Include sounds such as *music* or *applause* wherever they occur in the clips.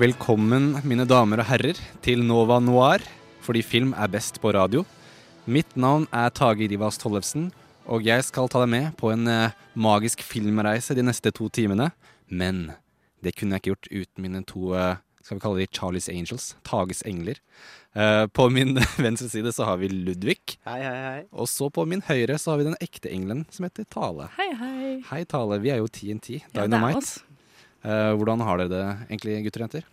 Velkommen, mine damer og herrer, til Nova Noir, fordi film er best på radio. Mitt navn er Tage Rivas Tollefsen, og jeg skal ta deg med på en eh, magisk filmreise de neste to timene. Men det kunne jeg ikke gjort uten mine to eh, skal vi kalle de Charlies Angels, Tages engler. Eh, på min *laughs* venstre side så har vi Ludvig, Hei, hei, hei. og så på min høyre så har vi den ekte engelen som heter Tale. Hei, hei. Hei Tale, vi er jo TNT, Ja, det er Dynamite. oss. Eh, hvordan har dere det egentlig, gutter og jenter?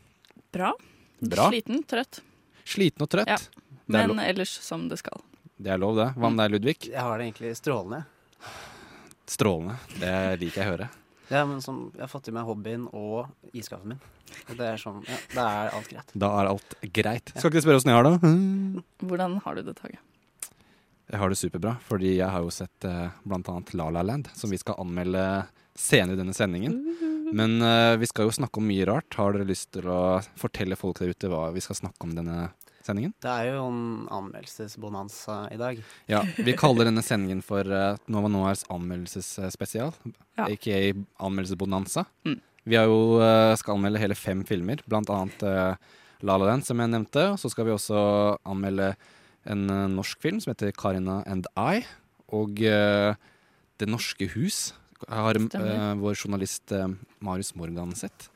Bra. Bra. Sliten, trøtt. Sliten og trøtt? Ja. Men ellers som det skal. det er lov, det. Hva med deg, Ludvig? Jeg har det egentlig strålende. Strålende. Det liker jeg å høre. Ja, men som, jeg har fått i meg hobbyen og iskaffen min. Og det er sånn, ja, da er alt greit. Da er alt greit. Skal ikke spørre åssen jeg har det? Hvordan har du det, Tage? Jeg har det superbra, fordi jeg har jo sett eh, annet La La Land, som vi skal anmelde senere i denne sendingen. Men uh, vi skal jo snakke om mye rart. Har dere lyst til å fortelle folk der ute hva vi skal snakke om denne sendingen? Det er jo en anmeldelsesbonanza i dag. Ja, Vi kaller denne sendingen for uh, Nova Noirs anmeldelsesspesial, Ja. aka Anmeldelsesbonanza. Mm. Vi har jo, uh, skal anmelde hele fem filmer, blant annet uh, La La Land, som jeg nevnte. Og så skal vi også anmelde en norsk film som heter Karina and I, og Det norske hus har eh, vår journalist uh, Marius Morgan sett.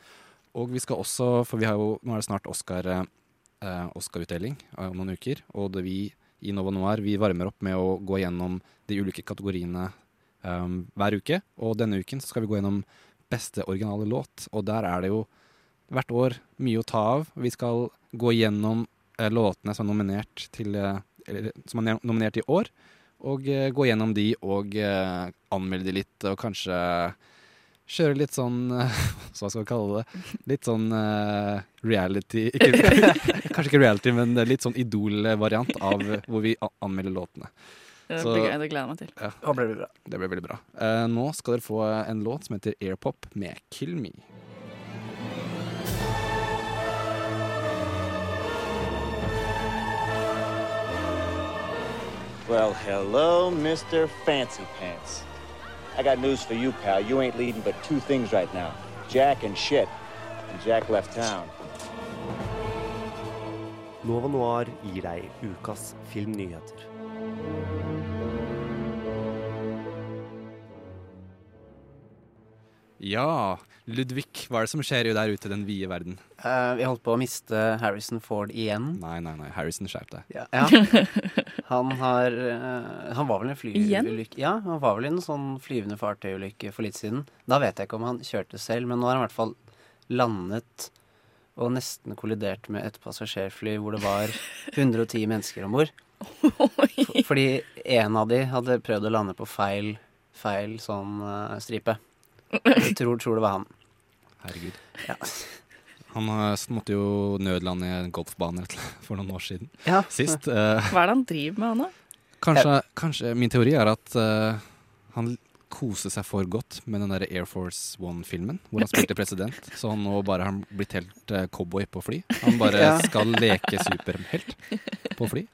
Og vi skal også, for vi har jo, nå er det snart Oscar, eh, Oscar-utdeling om noen uker, og det vi i Nova Noir vi varmer opp med å gå gjennom de ulike kategoriene um, hver uke. Og denne uken så skal vi gå gjennom beste originale låt, og der er det jo hvert år mye å ta av. Vi skal gå gjennom låtene som er nominert til eller, som er nominert i år, og eh, gå gjennom de og eh, anmelde de litt, og kanskje kjøre litt sånn *laughs* Hva skal vi kalle det? Litt sånn uh, reality ikke, *laughs* Kanskje ikke reality, men litt sånn Idol-variant av hvor vi anmelder låtene. Det Så- blir gøy, det gleder jeg meg til. Ja, det blir bra. Det blir veldig bra. Uh, nå skal dere få en låt som heter Airpop med Kill Me. Well, hello, Mr. Fancy Pants. I got news for you, pal. You ain't leading but two things right now Jack and shit. And Jack left town. Nova Noir gir deg ukas filmnyheter. Ja, Ludvig, hva er det som skjer jo der ute i den vide verden? Uh, vi holdt på å miste Harrison Ford igjen. Nei, nei, nei, Harrison, skjerp deg. Ja. *laughs* Han har uh, Han var vel en flyulykke Ja, han var vel i en sånn flyvende fartøyulykke for litt siden. Da vet jeg ikke om han kjørte selv, men nå har han i hvert fall landet og nesten kollidert med et passasjerfly hvor det var *laughs* 110 mennesker om bord. Fordi en av de hadde prøvd å lande på feil, feil sånn uh, stripe. Jeg tror, tror det var han. Herregud. Ja. Han eh, måtte jo nødlande i en golfbane for noen år siden. Ja. Sist. eh, Hva er det han driver med, han da? kanskje, kanskje Min teori er at uh, han koser seg for godt med den der Air Force One-filmen, hvor han spilte president. Så han nå bare har blitt helt uh, cowboy på fly. Han bare Ja. skal leke superhelt på fly,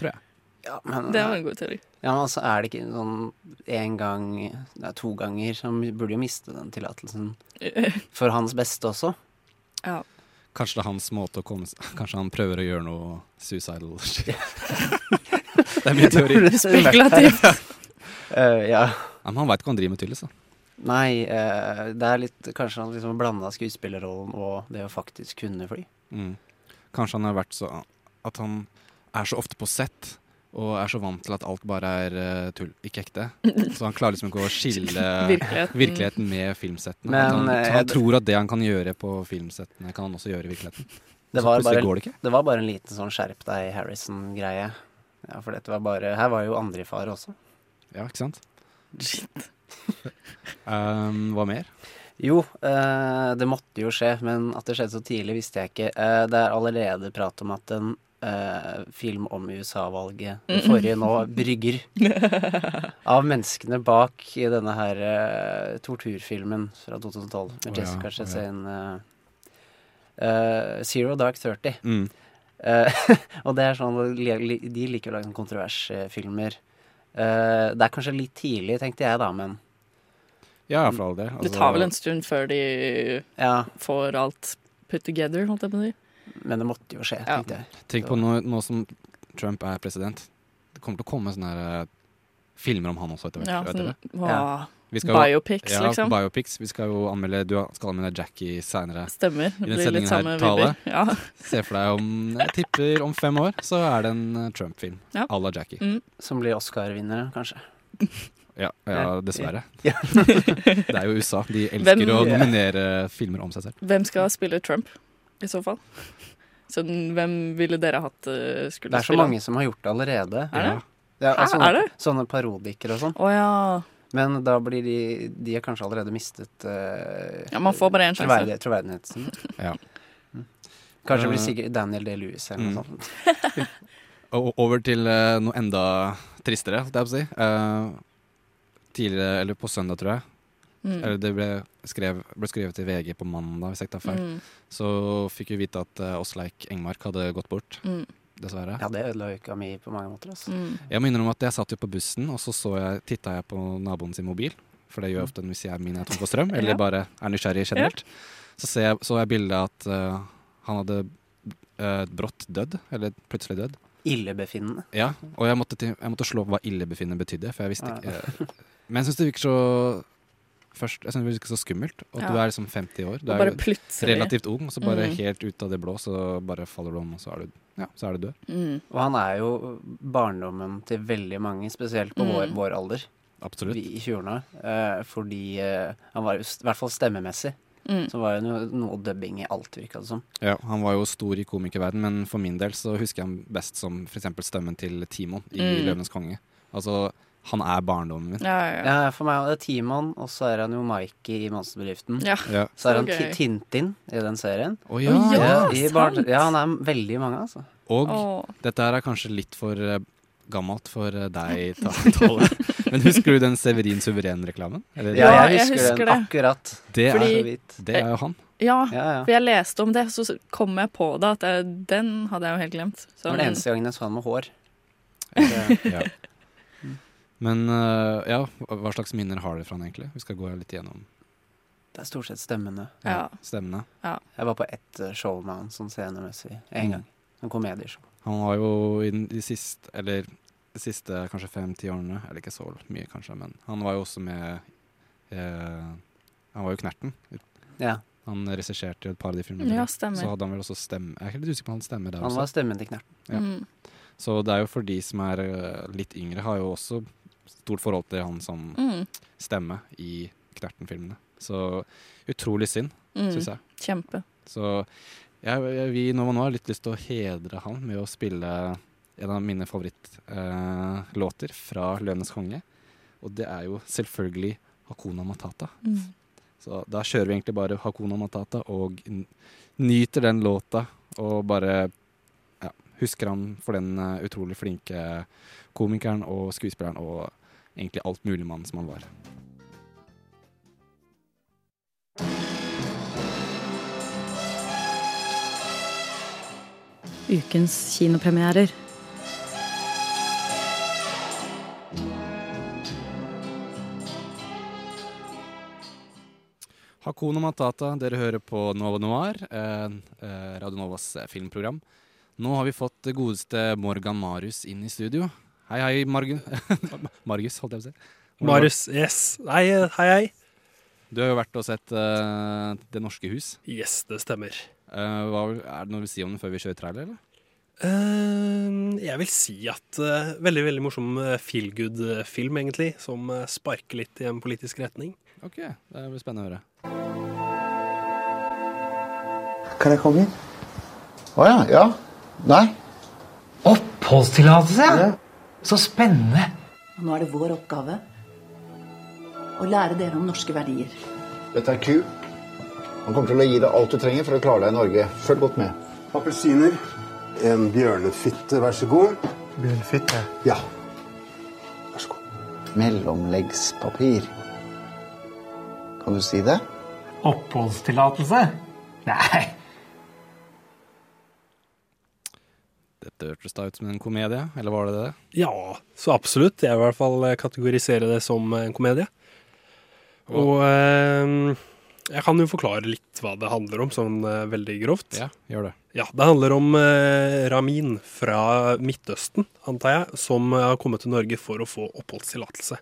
tror jeg. Ja, men, Det var en god teori. Ja, men altså er det ikke sånn én gang, det er to ganger, så han burde jo miste den tillatelsen *laughs* for hans beste også. Ja. Kanskje det er hans måte å komme Kanskje han prøver å gjøre noe suicidal *laughs* shit. det er min *laughs* teori. Spekulativt. uh, ja. Ja, Men han veit ikke hva han driver med, tydeligvis. Nei, uh, det er litt Kanskje han liksom blanda skuespillerrollen og det å faktisk kunne fly. Mm. Kanskje han har vært så At han er så ofte på sett og er så vant til at alt bare er uh, tull, ikke ekte. *laughs* Så han klarer liksom ikke å skille *laughs* Virkeligheten. virkeligheten med filmsettene. Men, han, eh, han jeg- tror at det han kan gjøre på filmsettene, kan han også gjøre i virkeligheten. Det var, bare, går det ikke. det var bare en liten sånn skjerp deg Harrison-greie. Ja, for dette var bare Her var jo andre i fare også. Ja, ikke sant? Um, *laughs* hva mer? Jo, uh, det måtte jo skje, men at det skjedde så tidlig, visste jeg ikke. Uh, det er allerede prat om at en eh, film om USA-valget, det Mm. forrige nå, brygger. *laughs* av menneskene bak i denne her eh, torturfilmen fra 2012 med ja, Jessica ja. Chastain. eh, eh, Zero Dark Thirty. Mm. Eh, *laughs* og det er sånn De liker å lage sånne kontroversfilmer. Eh, det er kanskje litt tidlig, tenkte jeg da, men Ja, for all del. Det Altså, tar vel en stund før de Ja, får alt put together, holdt jeg på å si. Men det måtte jo skje, Ja. tenkte jeg. Tenk på nå, nå som Trump er president. Det kommer til å komme sånne her, eh, filmer om han også etter hvert. Ja, sånn, Ja. Vi skal jo- Biopics, ja, liksom. Biopics. Vi skal jo anmelde, du skal anmelde Jackie seinere. Stemmer. Det I den blir sendingen litt samme her, Tale. vibber. Ja. *laughs* Se for deg om Jeg tipper om fem år så er det en eh, Trump-film Ja. la Jackie. Mm. Som blir Oscar-vinnere, kanskje. *laughs* Ja, ja, dessverre. *laughs* Ja. det er jo USA. De elsker Hvem- å nominere filmer om seg selv. Hvem skal spille Trump, i så fall? Så hvem ville dere hatt uh, skulle Det er så mange som har gjort det allerede. Er det? Ja, Hæ, altså, sånne, er det? sånne parodikere og sånn. Oh, ja. Men da blir de De har kanskje allerede mistet uh, Ja, man får bare én sjanse. troverdighet, troverdigheten. Ja. *laughs* Mm. Kanskje blir Eh, sikkert Daniel D. Lewis eller mm. noe sånt. *laughs* Over til uh, noe enda tristere, holdt jeg på å si. Eh, tidligere, eller på søndag, tror jeg. Mm. Eller det ble, skrev, ble skrevet i VG på mandag, hvis jeg ikke tar feil. Mm. Så fikk vi vite at uh, Åsleik Engmark hadde gått bort, Mm. dessverre. Ja, det ødela uka mi på mange måter. Altså. Mm. Jeg må innrømme at jeg satt jo på bussen, og så, så jeg, titta jeg på naboen sin mobil. For det gjør jeg ofte hvis jeg min er tom for strøm, *laughs* eller Ja. bare er nysgjerrig generelt. Så ser jeg, så jeg bildet at uh, han hadde uh, brått dødd, eller plutselig dødd. Illebefinnende. Ja, og jeg måtte, til, jeg måtte slå opp hva illebefinnende betydde, for jeg visste ikke eh, Men jeg syns det virker så Først, jeg synes det virker så skummelt. Og at Ja. du er liksom 50 år. Du er jo relativt ung, og så bare Mm. helt ut av det blå, så bare faller du om, og så er du, ja, så er du død. Mm. Og han er jo barndommen til veldig mange, spesielt på Mm. vår, vår alder. Absolutt. I 20-årene. Uh, fordi uh, han var jo, st- i hvert fall stemmemessig, Mm. så var det noe, noe dubbing i alt, virka det som. Ja, han var jo stor i komikerverden, men for min del så husker jeg ham best som f.eks. stemmen til Timon i Mm. 'Løvenes konge'. Altså, han er barndommen min. Ja, ja, ja. Ja, for meg er det Timon, og så er han jo Mikey i Monsterbedriften. Ja. Ja. Så er han okay. Tintin i den serien. Å ja. Å ja, i sant. ja, han er veldig mange, altså. Og oh. dette her er kanskje litt for eh, gammelt for eh, deg, Ta- Tolle. *laughs* Men husker du den Severin Suveren-reklamen? Ja, jeg jeg jeg husker, husker den det. akkurat. Det, er, Fordi, det er jo han. Ja, Ja, ja. for jeg leste om det, så kom jeg på det at jeg, den hadde jeg jo helt glemt. Det var den eneste gangen jeg så han med hår. Ja. Men uh, ja, hva slags minner har dere fra han egentlig? Vi skal gå litt igjennom Det er stort sett stemmene. ja. stemmene. Ja. Jeg var på ett eh, show med han sånn scenemessig en Mm. gang. En komedieshow. Han var jo i de siste, eller de siste kanskje fem-ti årene, eller ikke så mye kanskje, men han var jo også med eh, Han var jo Knerten. Ja, Han regisserte et par av de filmene. Ja, Så hadde han vel også stemme Jeg er helt usikker på om han stemmer der han var også. stemmen til Knerten. Ja. Mm. Så det er jo for de som er eh, litt yngre, har jo også stort forhold til han som Mm. stemme i Knerten-filmene. Så utrolig synd, Mm. syns jeg. Kjempe. Så jeg, jeg, vi i Nova nå har litt lyst til å hedre han med å spille en av mine favorittlåter fra 'Løvenes konge'. Og det er jo selvfølgelig Hakuna Matata. Mm. Så da kjører vi egentlig bare Hakuna Matata og nyter den låta og bare husker han for den eh, utrolig flinke komikeren og skuespilleren og egentlig alt mulig mann som han var. Ukens kinopremierer. Hakuna Matata, dere hører på Nova Noir, eh, Radio Novas eh, filmprogram. Nå har vi fått det godeste Morgan Marius inn i studio. Hei, hei, Margun. *laughs* Margus, holdt jeg på å si. Marius, yes. Hei, hei, hei. Du har jo vært og sett uh, Det norske hus. Yes, det stemmer. Uh, hva, er det noe du vil si om den før vi kjører trailer, eller? Uh, jeg vil si at uh, veldig veldig morsom uh, feel good-film, egentlig. Som sparker litt i en politisk retning. Ok, det blir spennende å høre. Kan jeg komme inn? Å ja. Ja. Nei. Oppholdstillatelse? Så spennende. Og nå er det vår oppgave å lære dere om norske verdier. Dette er Q. Han kommer til å gi deg alt du trenger for å klare deg i Norge. Følg godt med. Appelsiner. En bjørnefitte, vær så god. Bjørnfitte. Ja. Vær så god. Mellomleggspapir. Kan du si det? Oppholdstillatelse? Nei. Dette hørtes da ut som en komedie, eller var det det? Ja, så absolutt. Jeg vil i hvert fall kategorisere det som en komedie. Og eh, jeg kan jo forklare litt hva det handler om, sånn eh, veldig grovt. Ja, gjør det. Ja, Det handler om eh, Ramin fra Midtøsten, antar jeg, som har kommet til Norge for å få oppholdstillatelse.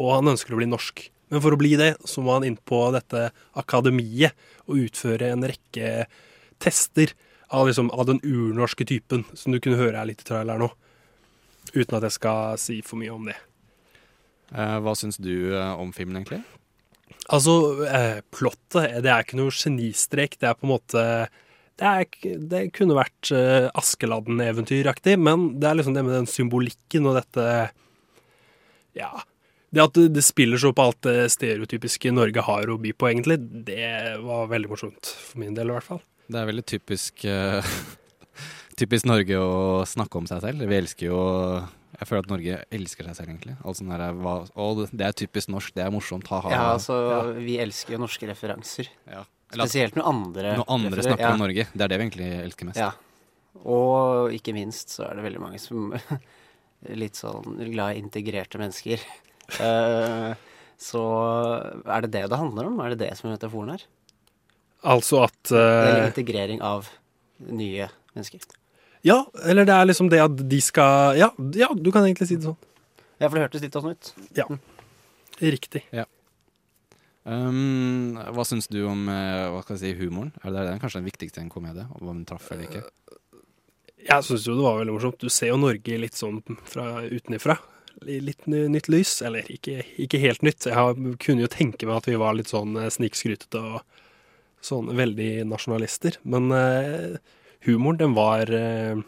Og han ønsker å bli norsk. Men for å bli det, så må han inn på dette akademiet og utføre en rekke tester av, liksom, av den urnorske typen, som du kunne høre her litt i traileren nå. Uten at jeg skal si for mye om det. Eh, hva syns du eh, om filmen, egentlig? Altså, eh, plottet det er ikke noe genistrek. Det er på en måte Det, er, det kunne vært eh, Askeladden-eventyraktig, men det er liksom det med den symbolikken og dette Ja. Det at det, det spiller så på alt det stereotypiske Norge har å by på, egentlig, det var veldig morsomt. For min del, i hvert fall. Det er veldig typisk uh, *laughs* Typisk Norge å snakke om seg selv. Vi elsker jo Jeg føler at Norge elsker seg selv, egentlig. Altså, å, det er typisk norsk, det er morsomt, ha-ha. Ja, altså, vi elsker jo norske referanser. Ja. Eller Spesielt når andre Når andre snakker ja. om Norge. Det er det vi egentlig elsker mest. Ja. Og ikke minst så er det veldig mange som er *laughs* litt sånn glad i integrerte mennesker. *laughs* Eh, så er det det det handler om? Er det det som er metaforen her? Altså at Eller eh, integrering av nye mennesker? Ja, eller det er liksom det at de skal Ja, ja du kan egentlig si det sånn. Ja, for det hørtes litt sånn ut. Ja. Riktig. Ja. Um, hva syns du om eh, hva skal jeg si, humoren? Er det den kanskje den viktigste i en komedie? Om den traff eller ikke? Jeg syns jo det var veldig morsomt. Du ser jo Norge litt sånn fra utenifra. Litt nytt lys. Eller ikke, ikke helt nytt. Jeg har, kunne jo tenke meg at vi var litt sånn eh, snikskrytete og sånn veldig nasjonalister. Men uh, humoren, den var uh,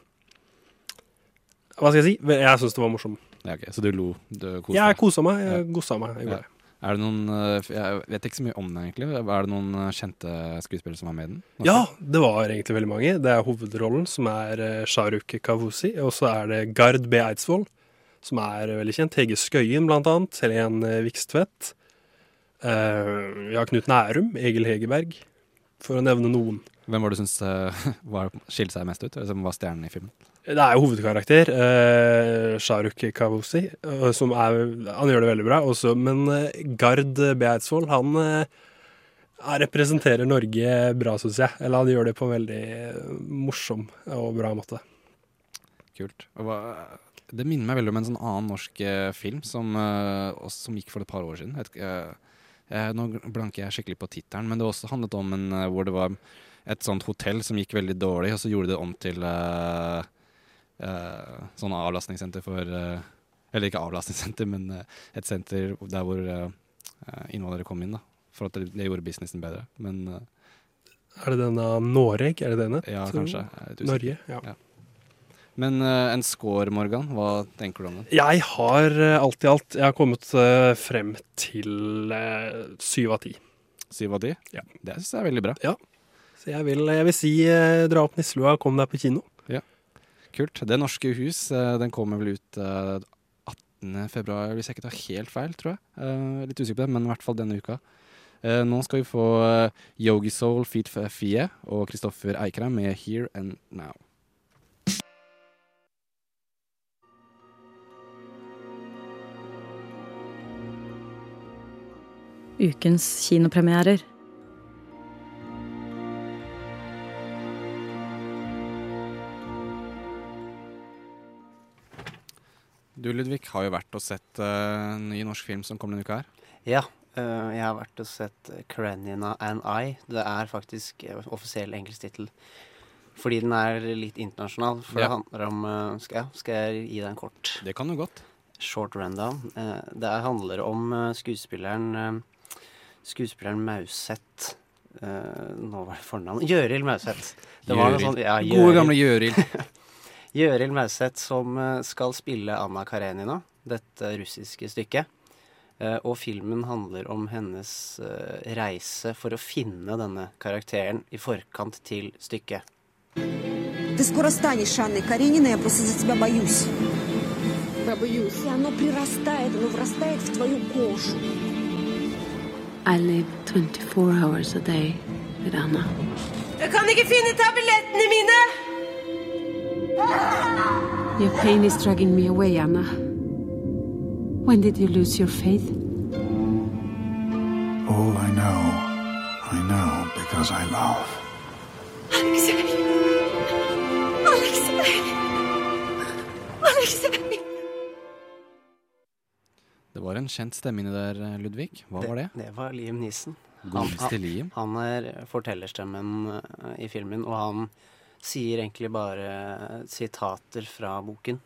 Hva skal jeg si? Jeg syns det var morsom. Ja, okay. Så du lo? Du koste Jeg deg? kosa meg. Jeg gossa meg. Jeg Ja. Er det noen eh, Jeg vet ikke så mye om den, egentlig. Er det noen kjente skuespillere som var med i den? Ja, det var egentlig veldig mange. Det er hovedrollen, som er Shahrukh Kavusi. Og så er det Gard B. Eidsvoll, som er veldig kjent. Hege Skøyen, blant annet. Helen Vikstvedt. Vi har Knut Nærum. Egil Hegerberg. For å nevne noen. Hvem var det du syns uh, *laughs* skilte seg mest ut? Eller som var stjernen i filmen? Det er jo hovedkarakter, uh, Shahrukh Kawusi, uh, som er Han gjør det veldig bra. Også, men uh, Gard Beidsvoll, han eh, representerer Norge bra, syns jeg. Eller han gjør det på en veldig eh, morsom og bra måte. Kult. Det minner meg veldig om en sånn annen norsk eh, film som, eh, som gikk for et par år siden. Jeg, vet ikke, eh, nå blanker jeg skikkelig på tittelen, men det også handlet om en eh, hvor det var et sånt hotell som gikk veldig dårlig, og så gjorde det om til eh, eh, sånn avlastningssenter for eh, Eller ikke avlastningssenter, *laughs* men eh, et senter der hvor eh, innvandrere kom inn. da For at det, det gjorde businessen bedre. Men Er det denne Noreg? Er det denne? ja, kanskje. Norge. ja. Ja. Men uh, en score, Morgan, hva tenker du om den? Jeg har uh, alt i alt Jeg har kommet uh, frem til syv av ti. Syv av ti? Ja. Det syns jeg er veldig bra. Ja. Så jeg vil, jeg vil si dra opp nisselua og kom deg på kino. Ja. Kult. Det norske hus, den kommer vel ut eh, 18. februar, hvis jeg ikke tar helt feil, tror jeg. Litt usikker på det, men i hvert fall denne uka. Nå skal vi få Yogi Soul, Feet Fie og Kristoffer Eikrem med Here and Now. Ukens kinopremierer. Du Ludvig har jo vært og sett uh, ny norsk film som kom denne uka her. Ja, uh, jeg har vært og sett Karenina and I. Det er faktisk uh, offisiell engelsk tittel. Fordi den er litt internasjonal. For Ja. det handler om uh, skal, jeg, skal jeg gi deg en kort? Det kan du godt. Short rundown. Eh, Det handler om skuespilleren Skuespilleren Mauseth eh, Nå var det fornavn Gjøril Mauseth. Det var noe Gjøril. sånt- ja, Gode, gamle Gjøril. *laughs* Gjøril Mauseth som eh, skal spille Anna Karenina, dette russiske stykket. Eh, og filmen handler om hennes eh, reise for å finne denne karakteren i forkant til stykket. Ты скоро станешь Анной Карениной, я просто за тебя боюсь. Я боюсь. И оно прирастает, оно врастает в твою кожу. I live 24 hours a day with Anna. Jeg kan ikke finne tablettene mine! Your pain is dragging me away, Anna. When did you lose your faith? All I know, I know because I love. Alexei! Alexei! Alexei! Det var en kjent stemme inni der, Ludvig. Hva var det? Det var Liam Neeson. Godeste Liam. Han er fortellerstemmen eh, i filmen, og han sier egentlig bare sitater fra boken.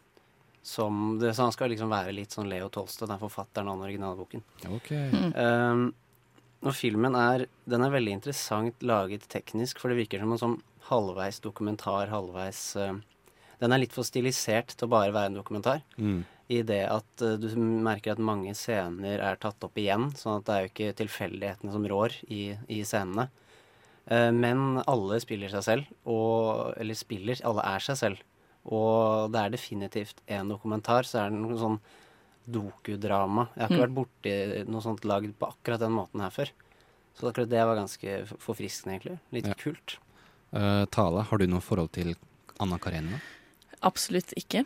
Som det, så han skal liksom være litt sånn Leo Tolstad, den forfatteren av den originale boken. Ok. Um, og filmen er Den er veldig interessant laget teknisk, for det virker som en sånn halvveis dokumentar, halvveis uh, Den er litt for stilisert til å bare være en dokumentar. Mm. I det at uh, du merker at mange scener er tatt opp igjen, sånn at det er jo ikke tilfeldighetene som rår i, i scenene. Uh, men alle spiller seg selv, og Eller spiller, alle er seg selv. Og det er definitivt en dokumentar, så er det noe sånn dokudrama. Jeg har ikke Mm. vært borti noe sånt lagd på akkurat den måten her før. Så akkurat det var ganske forfriskende, egentlig. Litt Ja. kult. Uh, Tale, har du noe forhold til Anna Karenina? Absolutt ikke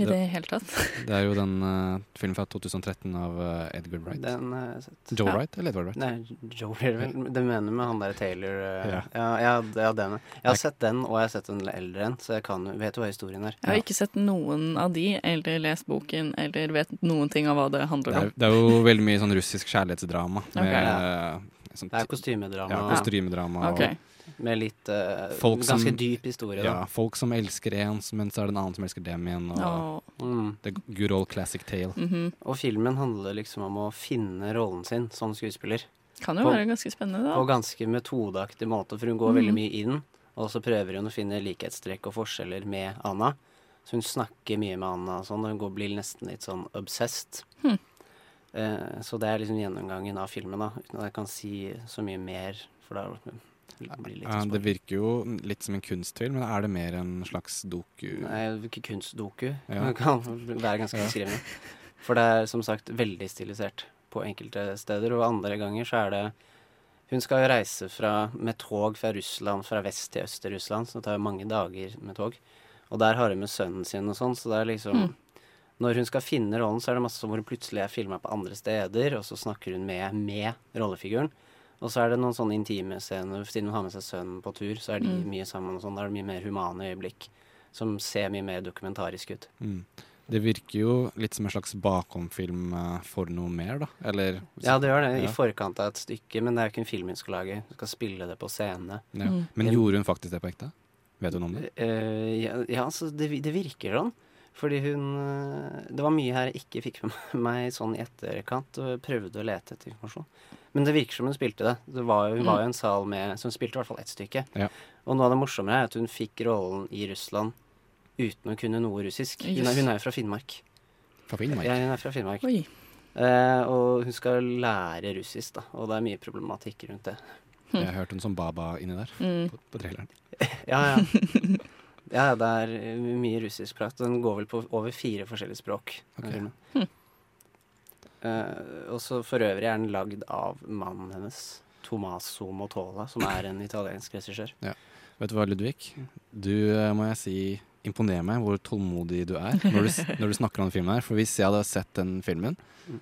i det hele tatt. *laughs* Det er jo den uh, filmen fra 2013 av uh, Edgar Wright. Den har jeg sett. Joe Ja. Wright eller Edward Wright? Nei, Joe Wright. det. Det mener med han der Taylor uh, Ja. ja. Ja, ja, den. Jeg har sett den, og jeg har sett den eldre en, så jeg kan, vet jo hva historien er. Jeg har ikke sett noen av de, eller lest boken, eller vet noen ting av hva det handler Det er, om. det er jo veldig mye sånn russisk kjærlighetsdrama. Med, eh, sånn Det er kostymedrama. Ja, kostymedrama. Okay. og Med litt uh, folk som- ganske dyp historie, Ja, da. folk som elsker en, men så er det en annen som elsker dem igjen. Og oh. Mm. The good old classic tale. Mhm. Og filmen handler liksom om å finne rollen sin som skuespiller. Kan jo På- være ganske spennende, da. På ganske metodeaktig måte, for hun går mm. veldig mye inn. Og så prøver hun å finne likhetstrekk og forskjeller med Anna. Så hun snakker mye med Anna og sånn, og hun går, blir nesten litt sånn obsessed. Hmm. Eh, så det er liksom gjennomgangen av filmen, da. Uten at jeg kan si så mye mer, for det litt Ja, det virker jo litt som en kunstfilm, men er det mer en slags doku? Nei, ikke kunstdoku. Ja. Det kan være ganske Ja. beskrivende. For det er som sagt veldig stilisert på enkelte steder, og andre ganger så er det Hun skal jo reise fra, med tog fra Russland, fra vest til øst i Russland, så det tar jo mange dager med tog. Og der har hun med sønnen sin og sånn, så det er liksom Mm. Når hun skal finne rollen, så er det masse som hvor hun plutselig er filma på andre steder, og så snakker hun med, med rollefiguren. Og så er det noen sånne intime scener, siden hun har med seg sønnen på tur, så er de Mm. mye sammen og sånn. Da er det mye mer humane øyeblikk som ser mye mer dokumentarisk ut. Mm. Det virker jo litt som en slags bakomfilm eh, for noe mer, da. Eller Ja, det gjør det, Ja. i forkant av et stykke, men det er jo ikke en film hun skal lage. Hun skal spille det på scene. Ja. Mm. Men gjorde hun faktisk det på ekte? Vet hun om det? Uh, ja, ja altså, det, det virker sånn. Fordi hun eh, Det var mye her jeg ikke fikk med *laughs* meg sånn i etterkant, og prøvde å lete etter informasjon. Men det virker som hun spilte det. det var, hun var jo en sal med Så hun spilte i hvert fall ett stykke. Ja. Og noe av det morsommere er at hun fikk rollen i Russland uten å kunne noe russisk. Hun er, hun er jo fra Finnmark. Fra Finnmark? Ja, hun er fra Finnmark. Oi. Eh, og hun skal lære russisk, da. Og det er mye problematikk rundt det. Jeg har hørt hun som Baba inni der, Mm. på, på traileren. *laughs* Ja, ja. *laughs* Ja, det er eh, mye russisk prat. Den går vel på over fire forskjellige språk. Okay. Ok. Hm. Uh, og så for øvrig er den lagd av mannen hennes, Tomaso Motola, som er en italiensk regissør. Vet du hva, Ludvig? Du eh, må jeg si imponerer meg hvor tålmodig du er når du, *laughs* når du snakker om den filmen her. For hvis jeg hadde sett den filmen, Mm.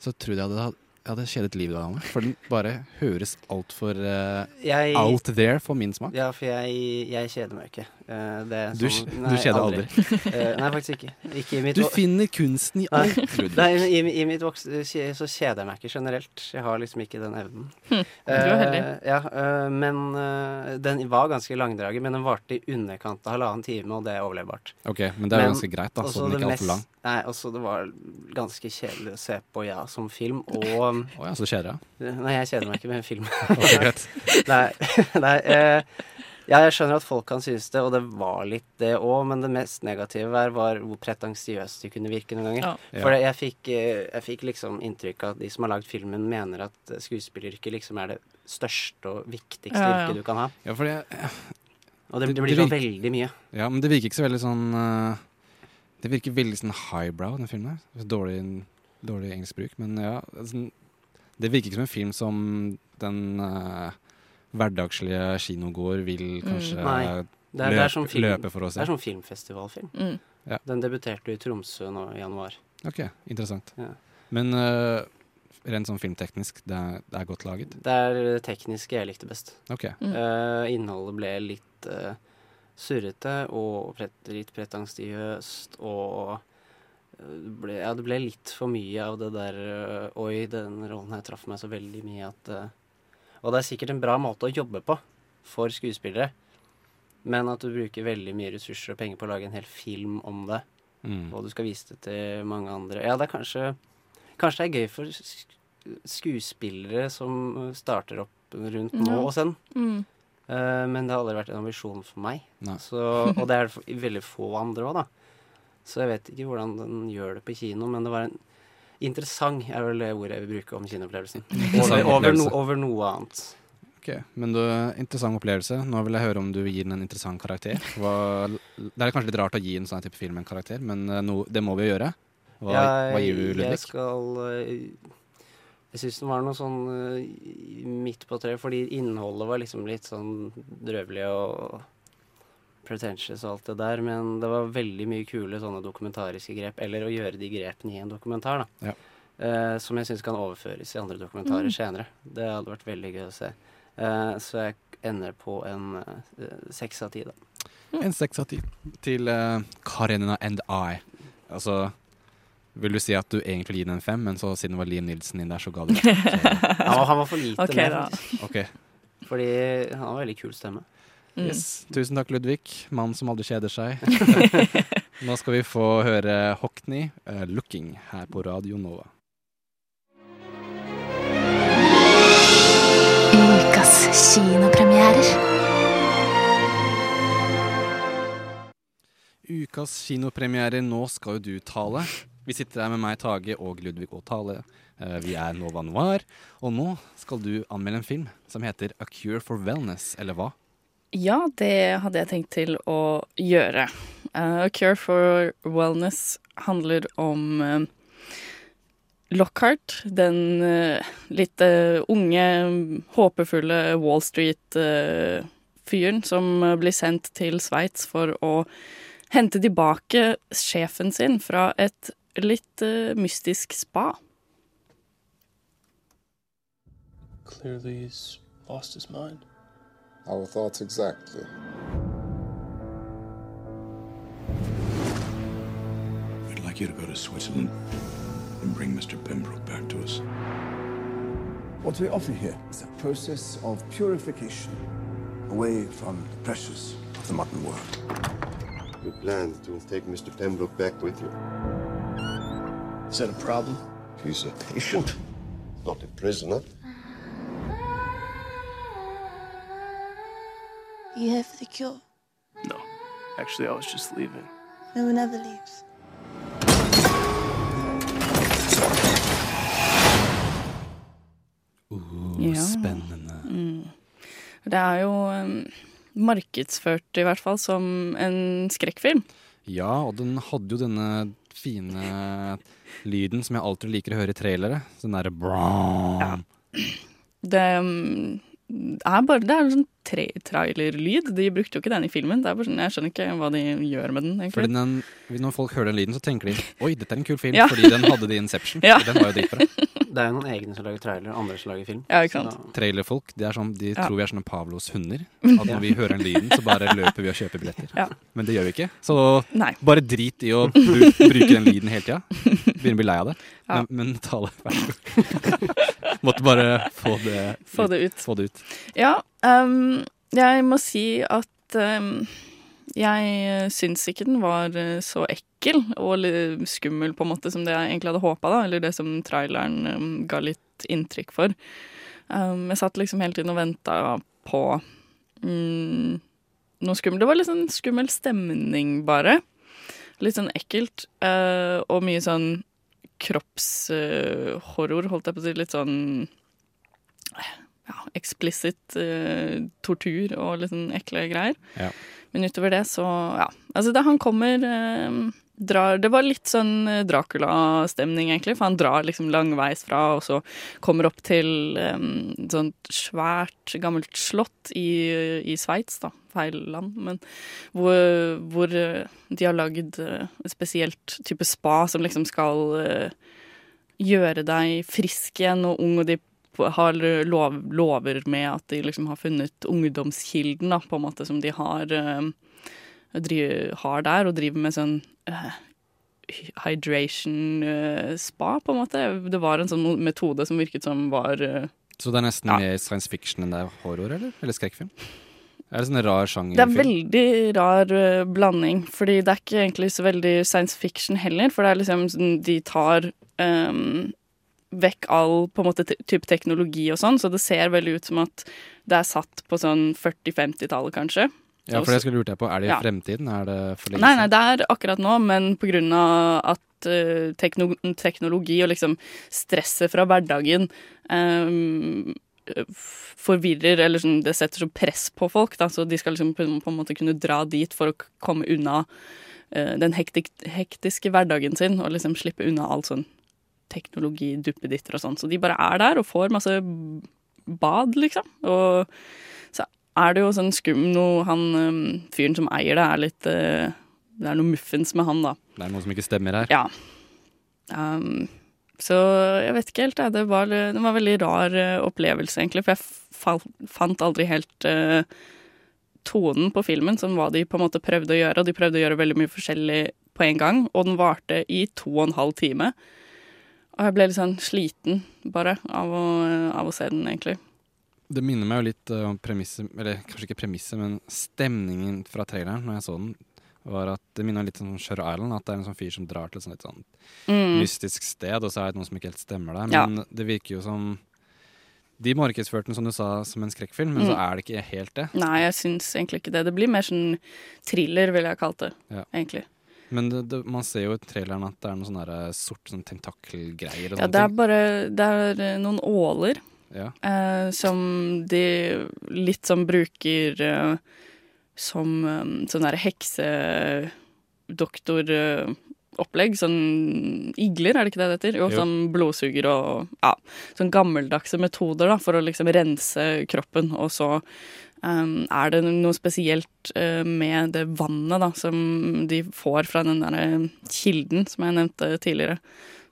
så tror jeg jeg hadde, jeg hadde kjedet livet av meg. For den bare høres altfor uh, Jeg- out there for min smak. Ja, for jeg, jeg kjeder meg ikke. Eh, det Du sånn- du nei, kjeder aldri. Eh, nei, faktisk ikke. ikke i mitt Du finner kunsten i alt, *laughs* Ludvig. Nei, i, i mitt voksne så kjeder jeg meg ikke generelt. Jeg har liksom ikke den evnen. Hm, du er heldig. Eh, ja, uh, men uh, den var ganske langdraget, men den varte i underkant av halvannen time, og det er overlevbart. Ok, men det er jo ganske greit, da, så den det ikke er alt for lang. Nei, også det var ganske kjedelig å se på, ja, som film, og Å ja, så kjeder jeg. Nei, jeg kjeder meg ikke med en film. okay, greit. *laughs* nei, *laughs* nei eh, Ja, jeg skjønner at folk kan synes det, og det var litt det òg, men det mest negative var, var hvor pretensiøst de kunne virke noen ganger. Ja. For jeg fikk, eh, jeg fikk liksom inntrykk av at de som har lagd filmen, mener at skuespilleryrket liksom er det største og viktigste Ja, ja. yrket du kan ha. Ja, for det... Og det, det blir jo veldig mye. Ja, men det virker ikke så veldig sånn uh, Det virker veldig sånn highbrow, den filmen. her. Dårlig, dårlig engelsk bruk, men ja. Sånn, det virker ikke som en film som den eh, hverdagslige kinogåer vil kanskje Mm. Nei. Det er, det, er som film, løpe for å se. det er sånn filmfestivalfilm. Mm. Ja. Den debuterte i Tromsø nå i januar. Ok, interessant. Ja. Men uh, rent sånn filmteknisk, det er, det er godt laget? Det er det tekniske jeg likte best. Ok. Mm. Uh, innholdet ble litt uh, surrete og pret, litt pretensiøst og det ble, ja, det ble litt for mye av det der Oi, den rollen her traff meg så veldig mye at Og det er sikkert en bra måte å jobbe på for skuespillere, men at du bruker veldig mye ressurser og penger på å lage en hel film om det, Mm. og du skal vise det til mange andre Ja, det er kanskje Kanskje det er gøy for skuespillere som starter opp rundt nå og sen. Mm. Uh, men det har aldri vært en ambisjon for meg. Så, og det er det veldig få andre òg, da. Så jeg vet ikke hvordan den gjør det på kino, men det var en interessant er vel det ordet jeg vil bruke om kinoopplevelsen. *laughs* Over, over, no, over noe annet. Ok, Men du, interessant opplevelse. Nå vil jeg høre om du gir den en interessant karakter. Hva, det er kanskje litt rart å gi en sånn type film en karakter, men eh, no, det må vi jo gjøre. Hva, hva gir du, Jeg Ludvig? skal eh, Jeg syns den var noe sånn eh, midt på treet, fordi innholdet var liksom litt sånn drøvelig og pretentious og alt det der, men det var veldig mye kule sånne dokumentariske grep, eller å gjøre de grepene i en dokumentar, da. Ja. Uh, som jeg syns kan overføres i andre dokumentarer Mm. senere. Det hadde vært veldig gøy å se. Uh, så jeg ender på en eh, seks av ti, da. En seks av ti til uh, Karenina and I. Altså vil du si at du egentlig vil gi den en fem, men så siden det var Liam Nilsen inn der, så ga du den. Han, var- *laughs* han var for lite okay, med, da. faktisk. Fordi han har veldig kul stemme. Mm. Yes. Tusen takk, Ludvig. Mann som aldri kjeder seg. *laughs* Nå skal vi få høre Hockney, uh, 'Looking', her på Radio Nova. Ukas kinopremierer. Ukas kinopremierer, nå skal jo du tale. Vi sitter her med meg, Tage, og Ludvig og Tale. Eh, Vi er Nova Noir, og nå skal du anmelde en film som heter A Cure for Wellness, eller hva? Ja, det hadde jeg tenkt til å gjøre. Uh, Cure for Wellness handler om uh, Lockhart, den uh, litt unge, håpefulle Wall Street-fyren som blir sendt til Sveits for å hente tilbake sjefen sin fra et litt mystisk spa. Clearly, he's lost his mind. Our thoughts exactly. I'd like you to go to Switzerland and bring Mr. Pembroke back to us. What we offer here is a process of purification away from the pressures of the modern world. You plan to take Mr. Pembroke back with you? Is that a problem? He's a patient, not a prisoner. You here for the cure? No. Actually, I was just leaving. No one ever leaves. Uh, Spennende. Mm. Det er jo um, markedsført i hvert fall som en skrekkfilm. Ja, og den hadde jo denne fine lyden som jeg alltid liker å høre i trailere. Den derre ja. Det um, er bare Det er sånn tra trailerlyd. De brukte jo ikke den i filmen. Det er bare sånn, jeg skjønner ikke hva de gjør med den. Fordi egentlig. den, når folk hører den lyden, så tenker de Oi, dette er en kul film. Ja. Fordi den hadde de i Inception. *laughs* Ja. Den var jo dritbra. *laughs* Det er jo noen egne som lager trailer, andre som lager film. Ja, ikke sant. Da... Trailerfolk de, er sånn, de Ja. tror vi er sånne Pavlos hunder. *laughs* At når vi hører den lyden, så bare løper vi og kjøper billetter. Ja. Men det gjør vi ikke. Så Nei. bare drit i å bru bruke den lyden hele tida. Begynner å bli lei av det. Ja. Men, men tale, vær så god. Måtte bare få det, Få det ut. Få det ut. Ja, um, jeg må si at um, jeg syns ikke den var eh, så ekkel og litt skummel på en måte som det jeg egentlig hadde håpa. Eller det som traileren um, ga litt inntrykk for. Um, jeg satt liksom hele tiden og venta på mm, noe skummelt. Det var litt sånn skummel stemning, bare. Litt sånn ekkelt. Uh, og mye sånn kroppshorror, holdt jeg på å si. Litt sånn ja, eksplisitt eh, tortur og litt sånn ekle greier. Ja. Men utover det, så ja. Altså, da han kommer eh, drar Det var litt sånn eh, Dracula-stemning, egentlig, for han drar liksom langveis fra, og så kommer opp til et sånt svært, gammelt slott i, i Sveits, da. Feil land, men hvor, hvor eh, de har lagd eh, et spesielt type spa som liksom skal eh, gjøre deg frisk igjen og ung, og de har lov, lover med at de liksom har funnet ungdomskilden, da, på en måte, som de har, eh, driver, har der, og driver med sånn eh, hydration eh, spa, på en måte. Det var en sånn metode som virket som var Så det er nesten mer science fiction enn det er horror, eller? Eller skrekkfilm? Er det sånn rar sjanger? Det er veldig rar uh, blanding, fordi det er ikke egentlig så veldig science fiction heller. For det er liksom sånn, De tar ehm, vekk all på en måte te- type teknologi og sånn, så det ser veldig ut som at det er satt på sånn 40-50-tallet, kanskje. Ja, for det skulle lurt jeg på. Er det i Ja. fremtiden? Er det for lenge Nei, nei, det er akkurat nå, men på grunn av at uh, tekno teknologi og liksom stresset fra hverdagen um, forvirrer, eller sånn, det setter så press på folk, da, så de skal liksom på, på en måte kunne dra dit for å komme unna uh, den hektik hektiske hverdagen sin, og liksom slippe unna all sånn teknologiduppeditter og sånn. Så de bare er der og får masse bad, liksom. Og så er det jo sånn skum noe Han fyren som eier det, er litt øh, Det er noe muffens med han, da. Det er noe som ikke stemmer her. Ja. Um, så jeg vet ikke helt. Det var, det var en veldig rar øh, opplevelse, egentlig. For jeg fant aldri helt uh, tonen på filmen, som hva de på en måte prøvde å gjøre. Og de prøvde å gjøre veldig mye forskjellig på en gang, og den varte i to og en halv time. Og jeg ble litt sånn sliten, bare, av å, av å se den, egentlig. Det minner meg jo litt uh, om premisset, eller kanskje ikke premisset, men stemningen fra traileren når jeg så den, var at det minner litt om Shutter Island. At det er en sånn fyr som drar til et sånt, sånn Mm. mystisk sted, og så er det noe som ikke helt stemmer der. Ja. Men det virker jo som De markedsførte den, som du sa, som en skrekkfilm, men så Mm. er det ikke helt det. Nei, jeg syns egentlig ikke det. Det blir mer sånn thriller, ville jeg kalt det, Ja. egentlig. Men det, det, man ser jo i traileren at det er noen sånne sort sånn tentakelgreier Ja, det er bare Det er eh, noen åler Ja. eh, som de litt sånn bruker eh, som eh, sånn derre heksedoktoropplegg. Sånn igler, er det ikke det det heter? Jo, Jo. sånn blodsuger og ja, sånn gammeldagse metoder da, for å liksom rense kroppen. Og så um, er det noe spesielt uh, med det vannet da, som de får fra den der kilden som jeg nevnte tidligere.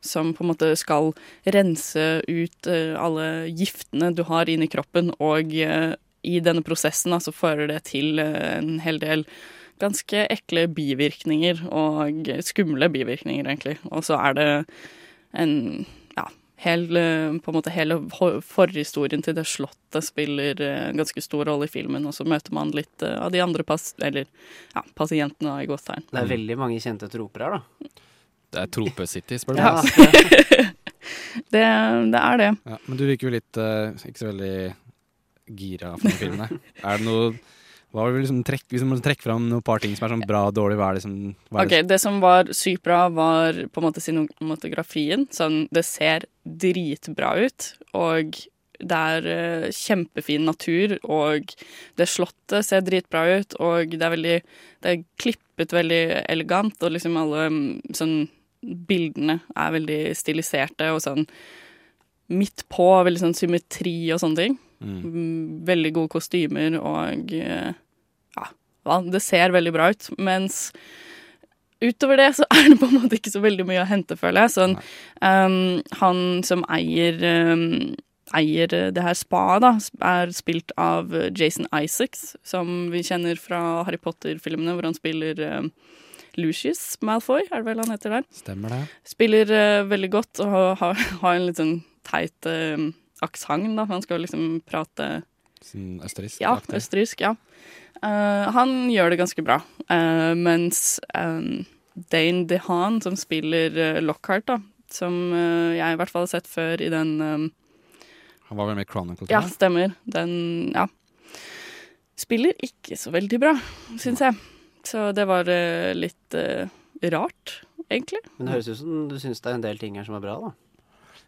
Som på en måte skal rense ut uh, alle giftene du har inni kroppen, og uh, i denne prosessen da, så fører det til eh, en hel del ganske ekle bivirkninger, og skumle bivirkninger, egentlig. Og så er det en hel, eh, på en måte hele forhistorien til det slottet spiller eh, en ganske stor rolle i filmen, og så møter man litt eh, av de andre pas eller, ja, pasientene i gåstegn. Det er veldig mange kjente troper her, da. Det er Trope City, spør du Ja. meg. *laughs* det, det er det. Ja, men du virker jo litt uh, ikke så veldig gira for filmene. *laughs* Er det noe hva vil du liksom trekke, Hvis man må trekke fram noen par ting som er sånn bra og dårlig, hva er det som hva er Ok, det som var sykt bra, var på en måte cinematografien. Sånn, det ser dritbra ut, og det er eh, kjempefin natur, og det slottet ser dritbra ut, og det er veldig Det er klippet veldig elegant, og liksom alle mm, sånn Bildene er veldig stiliserte og sånn midt på, veldig sånn symmetri og sånne ting. Mm, Veldig gode kostymer og eh, ja, det ser veldig bra ut. Mens utover det så *laughs* er det på en måte ikke så veldig mye å hente, føler jeg. Sånn, um, han som eier um, eier det her spaet, da, er spilt av Jason Isaacs, som vi kjenner fra Harry Potter-filmene, hvor han spiller um, Lucius Malfoy, er det vel han heter der? Stemmer det. Spiller uh, veldig godt og har, har, *laughs* en litt sånn teit uh, aksent, da. Han skal liksom prate Sånn østerriksk? Ja, østerriksk, ja. Eh, han gjør det ganske bra. uh, mens um, Dane DeHaan, som spiller uh, Lockhart, da, som jeg i hvert fall har sett før i den um, Han var vel med i Chronicle? Ja, stemmer. Den Ja. spiller ikke så veldig bra, syns jeg. Så det var litt rart, egentlig. Men det høres ut som du syns det er en del ting her som er bra, da.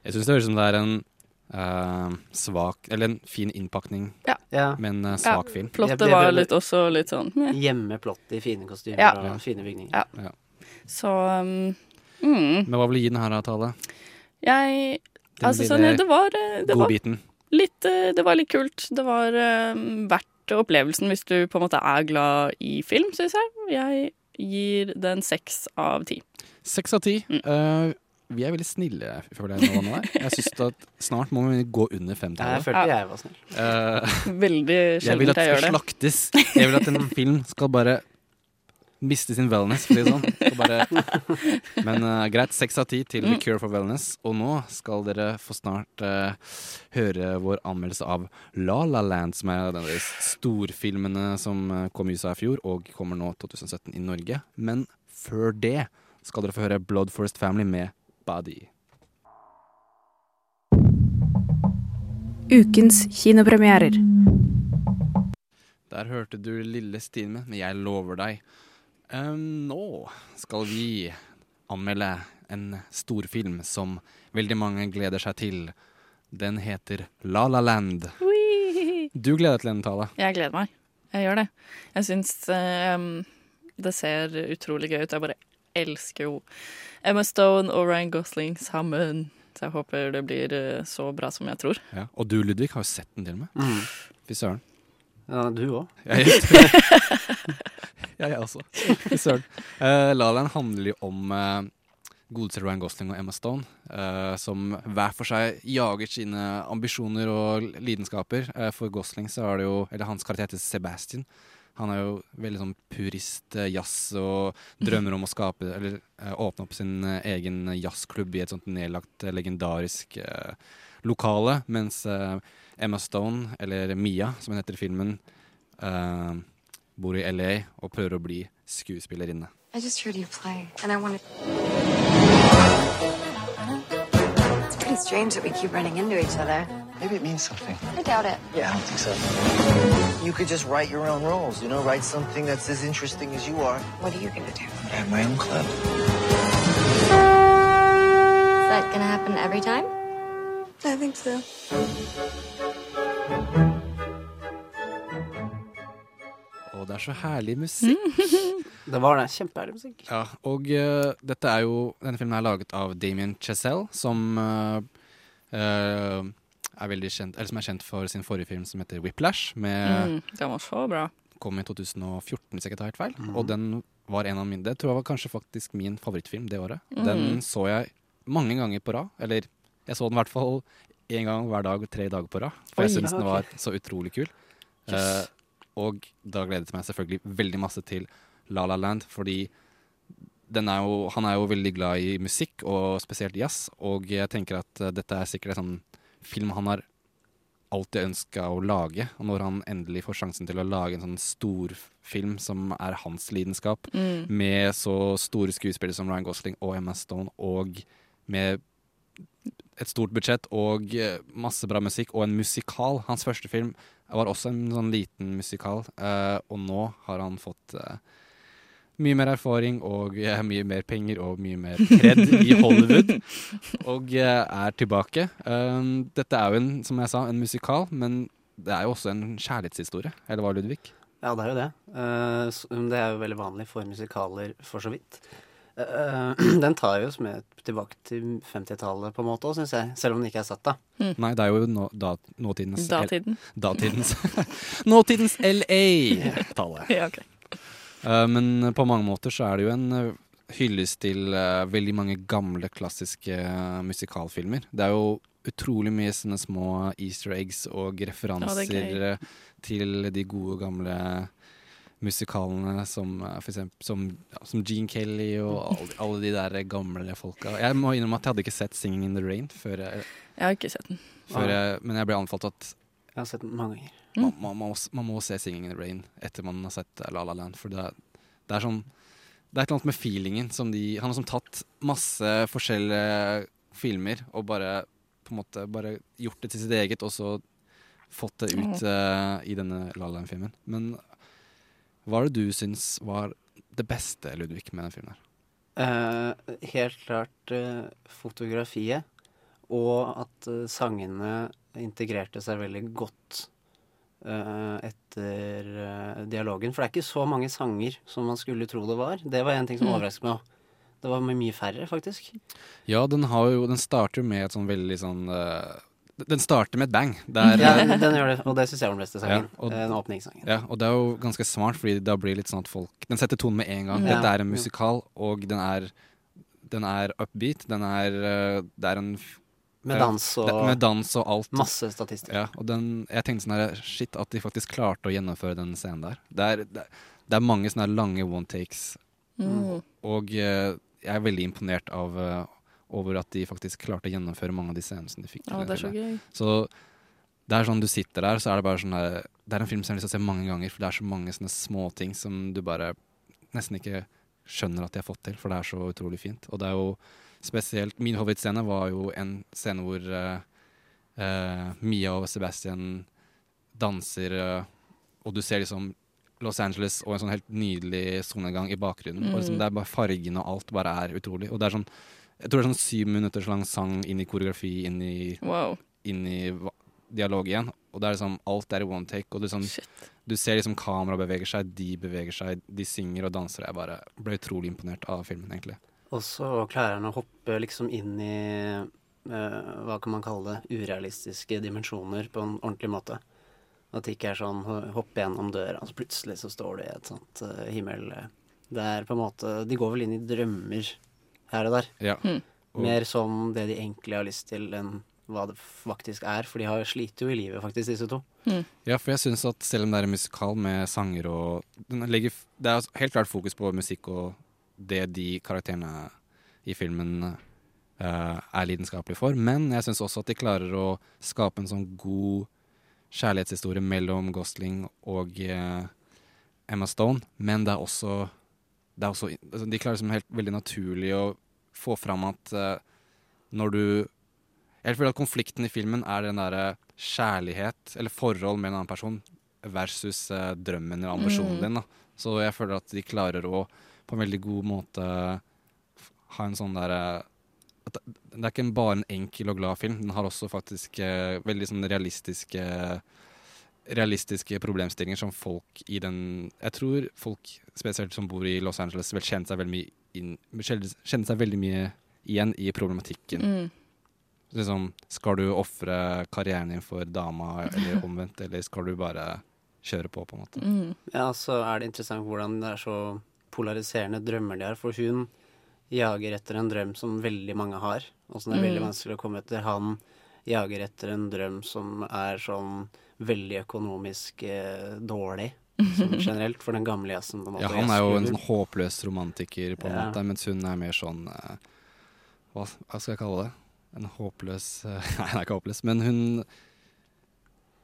Jeg syns det høres ut som det er en eh, svak Eller en fin innpakning, Ja. Ja. men uh, svak film. Plottet var litt også litt sånn meh. Hjemme plott i fine kostymer Ja. og fine bygninger. Ja. Så um, mm, Men hva vil du gi den her, Tale? Jeg Den Altså sånn, det var eh, det var, litt, eh, det var litt kult. Det var um, verdt opplevelsen hvis du på en måte er glad i film, syns jeg. Jeg gir den seks av ti. Seks av ti. Mm. Eh, vi er veldig snille, føler jeg. nå. Jeg synes at snart må vi gå under femtallet. Jeg følte jeg var snill. Uh, Veldig jeg vil sjelden at jeg det gjør skal det. slaktes. Jeg vil at en film skal bare miste sin wellness, for å si det sånn. Men uh, greit, seks av ti til The Mm. Cure for Wellness. Og nå skal dere få snart uh, høre vår anmeldelse av La La Land, som er en av de storfilmene som eh, kom i USA i fjor, og kommer nå 2017 i Norge. Men før det skal dere få høre Blood Forest Family med Body. Ukens kinopremierer. Der hørte du lille Stine, men jeg lover deg. Um, nå skal vi anmelde en storfilm som veldig mange gleder seg til. Den heter La La Land. Du gleder deg til denne Tale. Jeg gleder meg. Jeg gjør det. Jeg syns um, det ser utrolig gøy ut. Jeg bare elsker jo Emma Stone og Ryan Gosling sammen. Så jeg håper det blir eh, så bra som jeg tror. Ja. Og du, Ludvig, har jo sett den til og med. Mm. Fy søren. Ja, du òg. *laughs* Jeg, *laughs* ja, jeg også. Fy søren. Uh, La La Land handler jo om uh, godeste Ryan Gosling og Emma Stone, uh, som hver for seg jager sine ambisjoner og lidenskaper. Uh, for Gosling så er det jo Eller hans karakter heter Sebastian. Han er jo veldig sånn purist eh, jazz og drømmer om å skape Eller eh, åpne opp sin eh, egen jazzklubb i et sånt nedlagt, legendarisk eh, lokale. Mens eh, Emma Stone, eller Mia som hun heter i filmen, eh, bor i LA og prøver å bli skuespillerinne. I just heard you play, and I wanted. It's strange that we keep running into each other. Maybe it means something. I doubt it. Yeah, I don't think so. You could just write your own roles, you know, write something that's as interesting as you are. What are you gonna do? I have my own club. Is that gonna happen every time? I think so. Og det er så herlig musikk. *laughs* Det var det. Kjempeherlig musikk. Ja, og uh, dette er jo Denne filmen er laget av Damien Chazelle, som uh, eh, er veldig kjent Eller som er kjent for sin forrige film som heter Whiplash. Med, Mm, den var så bra. Kom i 2014, hvis jeg ikke tar helt feil. Mm. Og den var en av mine Det tror jeg var kanskje faktisk min favorittfilm det året. Mm. Den så jeg mange ganger på rad. Eller jeg så den i hvert fall én gang hver dag tre dager på rad. For Oi, jeg syns ja, den var så utrolig kul. Yes. Eh, og da gledet jeg meg selvfølgelig veldig masse til La La Land, fordi den er jo, han er jo veldig glad i musikk, og spesielt jazz. Og jeg tenker at eh, dette er sikkert en sånn film han har alltid ønska å lage. Og når han endelig får sjansen til å lage en sånn storfilm som er hans lidenskap, Mm. med så store skuespillere som Ryan Gosling og Emma Stone, og med et stort budsjett og eh, masse bra musikk, og en musikal. Hans første film var også en sånn liten musikal, uh, og nå har han fått uh, mye mer erfaring og uh, mye mer penger og mye mer kred i *laughs* Hollywood, og er tilbake. Dette er jo, en, som jeg sa, en musikal, men det er jo også en kjærlighetshistorie. Eller hva, Ludvig? Ja, det er jo det. Eh, det er jo veldig vanlig for musikaler, for så vidt. Eh, *clears throat* den tar jo oss med tilbake til 50-tallet på en måte syns jeg. Selv om den ikke er satt, da. Nei, det er jo nå, da, nåtidens Datiden. Datidens *laughs* Nåtidens LA-tallet. *laughs* Ja, okay. uh, men på mange måter så er det jo en eh, hyllest til uh, veldig mange gamle, klassiske uh, musikalfilmer. Det er jo utrolig mye sånne små easter eggs og referanser er eh, til de gode, gamle musikalene som eh, for eksempel som, ja, som Gene Kelly og alle, alle de der gamle folka. Jeg må innrømme at jeg hadde ikke sett 'Singing in the Rain' før jeg, Jeg har ikke sett den. før jeg, men jeg ble anbefalt at Jeg har sett den mange ganger. man, man, man, må, man må se 'Singing in the Rain' etter man har sett La La Land. For det det er sånn Det er et eller annet med feelingen som de Han har liksom tatt masse forskjellige filmer og bare på en måte bare gjort det til sitt eget, og så fått det ut uh, i denne La La Land-filmen. Men hva er det du syns var det beste, Ludvig, med den filmen? her? Uh, helt klart uh, fotografiet, og at uh, sangene integrerte seg veldig godt eh, etter dialogen. For det er ikke så mange sanger som man skulle tro det var. Det var en ting som Mm. overrasket meg. Det var mye færre, faktisk. Ja, den, har jo, den starter jo med et sånn veldig sånn eh, Den starter med et bang. Der, ja, den, den gjør det, og det syns jeg var den beste sangen. Ja, og- den åpningssangen. Ja, og det er jo ganske smart, fordi da blir litt sånn at folk Den setter tonen med en gang. Ja. Dette er en musikal, og den er Den er upbeat. Den er eh, Det er en Med dans og- det- Med dans og alt. Masse statister. Ja, og den Jeg tenkte sånn her Shit, at de faktisk klarte å gjennomføre den scenen der. Det er, det, det er mange sånne lange one takes, Mm. og eh, jeg er veldig imponert av eh, over at de faktisk klarte å gjennomføre mange av de scenene de fikk. Ja, det er så gøy. Så det er sånn du sitter der, så er det bare sånn der, Det er en film som jeg har lyst til å se mange ganger, for det er så mange sånne småting som du bare nesten ikke skjønner at de har fått til, for det er så utrolig fint. Og det er jo spesielt Min hovedscene var jo en scene hvor uh, uh, Mia og Sebastian danser, uh, og du ser liksom Los Angeles og en sånn helt nydelig solnedgang i bakgrunnen. Og liksom Mm. det er bare Fargene og alt bare er utrolig. Og det er sånn Jeg tror det er sånn syv minutters lang sang inn i koreografi, inn i, Wow. inn i dialog igjen. Og det er liksom alt er i one take. Og det er sånn, du ser liksom kamera beveger seg, de beveger seg, de synger og danser. Jeg bare ble utrolig imponert av filmen, egentlig. Og så klarer han å hoppe liksom inn i uh, hva kan man kalle det, urealistiske dimensjoner på en ordentlig måte. At det ikke er sånn ho- hoppe gjennom døra, og så plutselig så står du i et sånt uh, himmel... Det er på en måte De går vel inn i drømmer her og der. Ja. Mm. Mer som det de egentlig har lyst til, enn hva det faktisk er. For de har sliter jo i livet, faktisk, disse to. Ja, for jeg syns at selv om det er en musikal med sanger og den legger, Det er helt klart fokus på musikk og det de karakterene i filmen uh, er lidenskapelige for, men jeg syns også at de klarer å skape en sånn god kjærlighetshistorie mellom Gosling og uh, Emma Stone, men det er også, det er også altså, De klarer liksom helt veldig naturlig å få fram at eh, når du Jeg føler at konflikten i filmen er den derre kjærlighet, eller forhold med en annen person, versus eh, drømmen eller ambisjonen Mm. din. da. Så jeg føler at de klarer å på en veldig god måte ha en sånn derre at det- er ikke bare en enkel og glad film. Den har også faktisk eh, veldig sånn realistiske realistiske problemstillinger som folk i den Jeg tror folk spesielt som bor i Los Angeles, vil kjenne seg veldig mye, inn, kjenne seg veldig mye igjen i problematikken. Mm. Liksom, skal du ofre karrieren din for dama, eller *laughs* omvendt, eller skal du bare kjøre på, på en måte? Mm. Ja, så er det interessant hvordan det er så polariserende drømmer de har. For hun jager etter en drøm som veldig mange har, og som det er veldig Mm. vanskelig å komme etter. Han jager etter en drøm som er sånn veldig økonomisk eh, dårlig. Sånn *laughs* generelt, for den gamle jazzen. på en måte. Ja, han er jo en sånn håpløs romantiker, på en Ja. måte, mens hun er mer sånn eh, hva, hva skal jeg kalle det? En håpløs *laughs* Nei, hun er ikke håpløs, men hun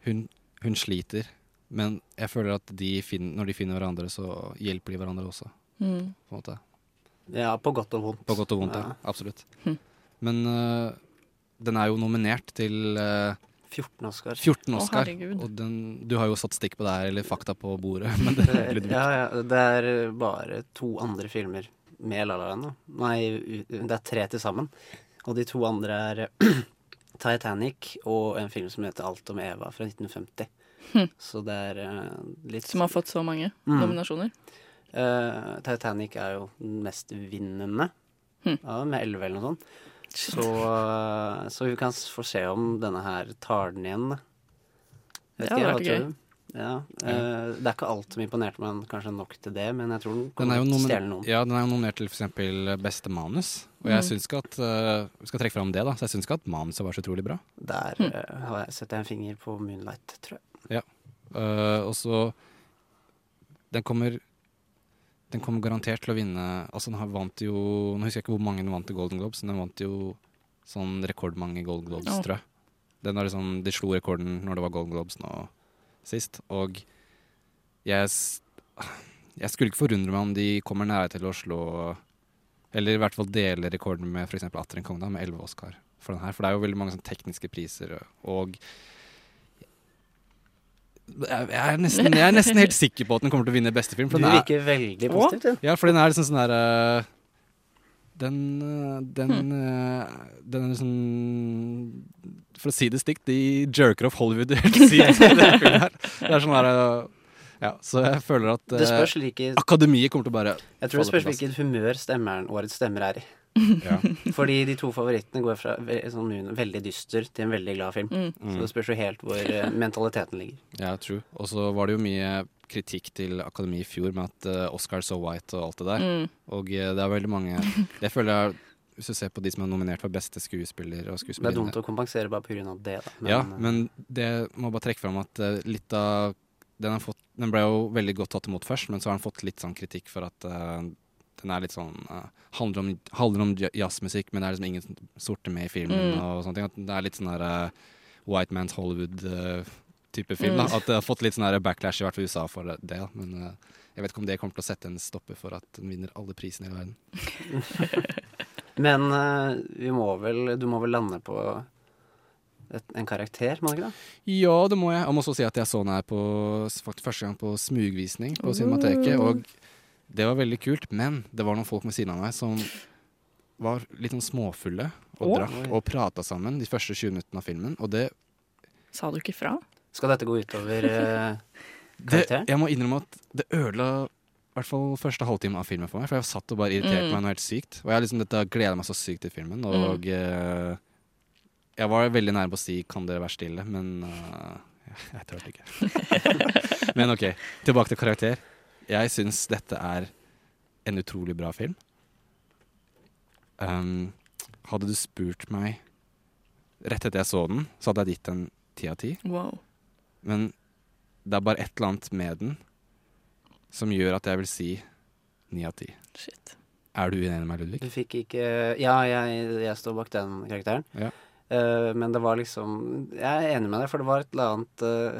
Hun, hun sliter. Men jeg føler at de finner, når de finner hverandre, så hjelper de hverandre også. Mm. På en måte. Ja, på godt og vondt. På godt og vondt, ja. Ja. Absolutt. Mm. Men uh, den er jo nominert til eh, 14 Oscar. 14 Oscar. herregud. og den, du har jo satt stikk på det her, eller fakta på bordet. *laughs* Men det, Eh, ja, ja, det er bare to andre filmer med La La Land. Nei, det er tre til sammen. Og de to andre er *clears throat* Titanic og en film som heter Alt om Eva fra 1950. Hm. Så det er eh, litt Som har fått så mange Mm. nominasjoner. Uh, Titanic er jo den mest vinnende, Hm. ja, med elleve eller noe sånt. Så, eh, så vi kan få se om denne her tar den igjen. Vet Det hadde vært gøy. Ja, Uh, Det er ikke alt som imponerte meg, kanskje nok til det, men jeg tror den kommer er, til å stjele noen. ja, den er jo nominert til f.eks. beste manus. Og Mm. syns ikke at uh, Vi skal trekke fram det, da. Så jeg syns ikke at manuset var så utrolig bra. Der eh, har jeg sett en finger på Moonlight, tror jeg. Ja. Og så Den kommer Den kommer garantert til å vinne Altså, den har vant jo Nå husker jeg ikke hvor mange den vant til Golden Globes, men den vant jo sånn rekordmange Golden Globes, oh. tror jeg. Den er liksom, De slo rekorden når det var Golden Globes nå sist, og jeg Jeg skulle ikke forundre meg om de kommer nære til å slå Eller i hvert fall dele rekorden med f.eks. Atter en konge, med elleve Oscar for den her. For det er jo veldig mange sånn tekniske priser, og Jeg er, nesten, jeg er nesten helt sikker på at den kommer til å vinne beste film. for Du den er- virker veldig positiv, Ja. Ja, for den er liksom sånn der eh, Den eh, Den, eh, den er liksom For å si det stygt, de jerker off Hollywood *laughs* helt sykt. Det er sånn der Ja, så jeg føler at Det spørs like- Akademiet kommer til å bare Jeg tror det spørs hvilket humør stemmeren årets stemmer er i. Ja. *laughs* Fordi de to favorittene går fra sånn veldig dyster til en veldig glad film. Mm. Så det spørs jo helt hvor eh, *laughs* mentaliteten ligger. Ja, true. Og så var det jo mye kritikk til Akademi i fjor med at uh, Oscar so white og alt det der. Mm. Og uh, det er veldig mange *laughs* Jeg føler jeg, Hvis du ser på de som er nominert for beste skuespiller og Det er dumt å kompensere bare pga. det, da. Men, Ja, men det må bare trekke fram at uh, litt av den, har fått, den ble jo veldig godt tatt imot først, men så har den fått litt sånn kritikk for at eh, den er litt sånn uh, handler, om, handler om jazzmusikk, men det er liksom ingen sorte med i filmen Mm. og sånne ting. At det er litt sånn der eh, White Man's Hollywood-type film. Da. Mm. At det har fått litt sånn backlash i hvert fall i USA for det. da. Men eh, jeg vet ikke om det kommer til å sette en stopper for at den vinner alle prisene i hele verden. *laughs* men eh, vi må vel Du må vel lande på et, en karakter, må du ikke det? Ja, det må jeg. Jeg må også si at jeg så den her på, faktisk første gang på smugvisning på. Cinemateket. Og det var veldig kult, men det var noen folk ved siden av meg som var litt sånn småfulle og oh. drakk og prata sammen de første 20 minuttene av filmen. Og det, Sa du ikke fra? Skal dette gå utover eh, *laughs* det karakteren? Jeg må innrømme at det ødela i hvert fall første halvtime av filmen for meg. For jeg satt og bare irriterte Mm. meg noe helt sykt. Og jeg liksom, dette gleda meg så sykt til filmen. Og eh, jeg var veldig nær på å si 'kan dere være stille', men uh, *laughs* jeg turte ikke. *laughs* men OK, tilbake til karakter. Jeg syns dette er en utrolig bra film. Um, hadde du spurt meg rett etter jeg så den, så hadde jeg gitt den ti av ti. Wow. Men det er bare et eller annet med den som gjør at jeg vil si ni av ti. Shit. Er du uenig med meg, Ludvig? Du fikk ikke Ja, jeg, jeg står bak den karakteren. Ja. Uh, men det var liksom Jeg er enig med deg, for det var et eller annet eh,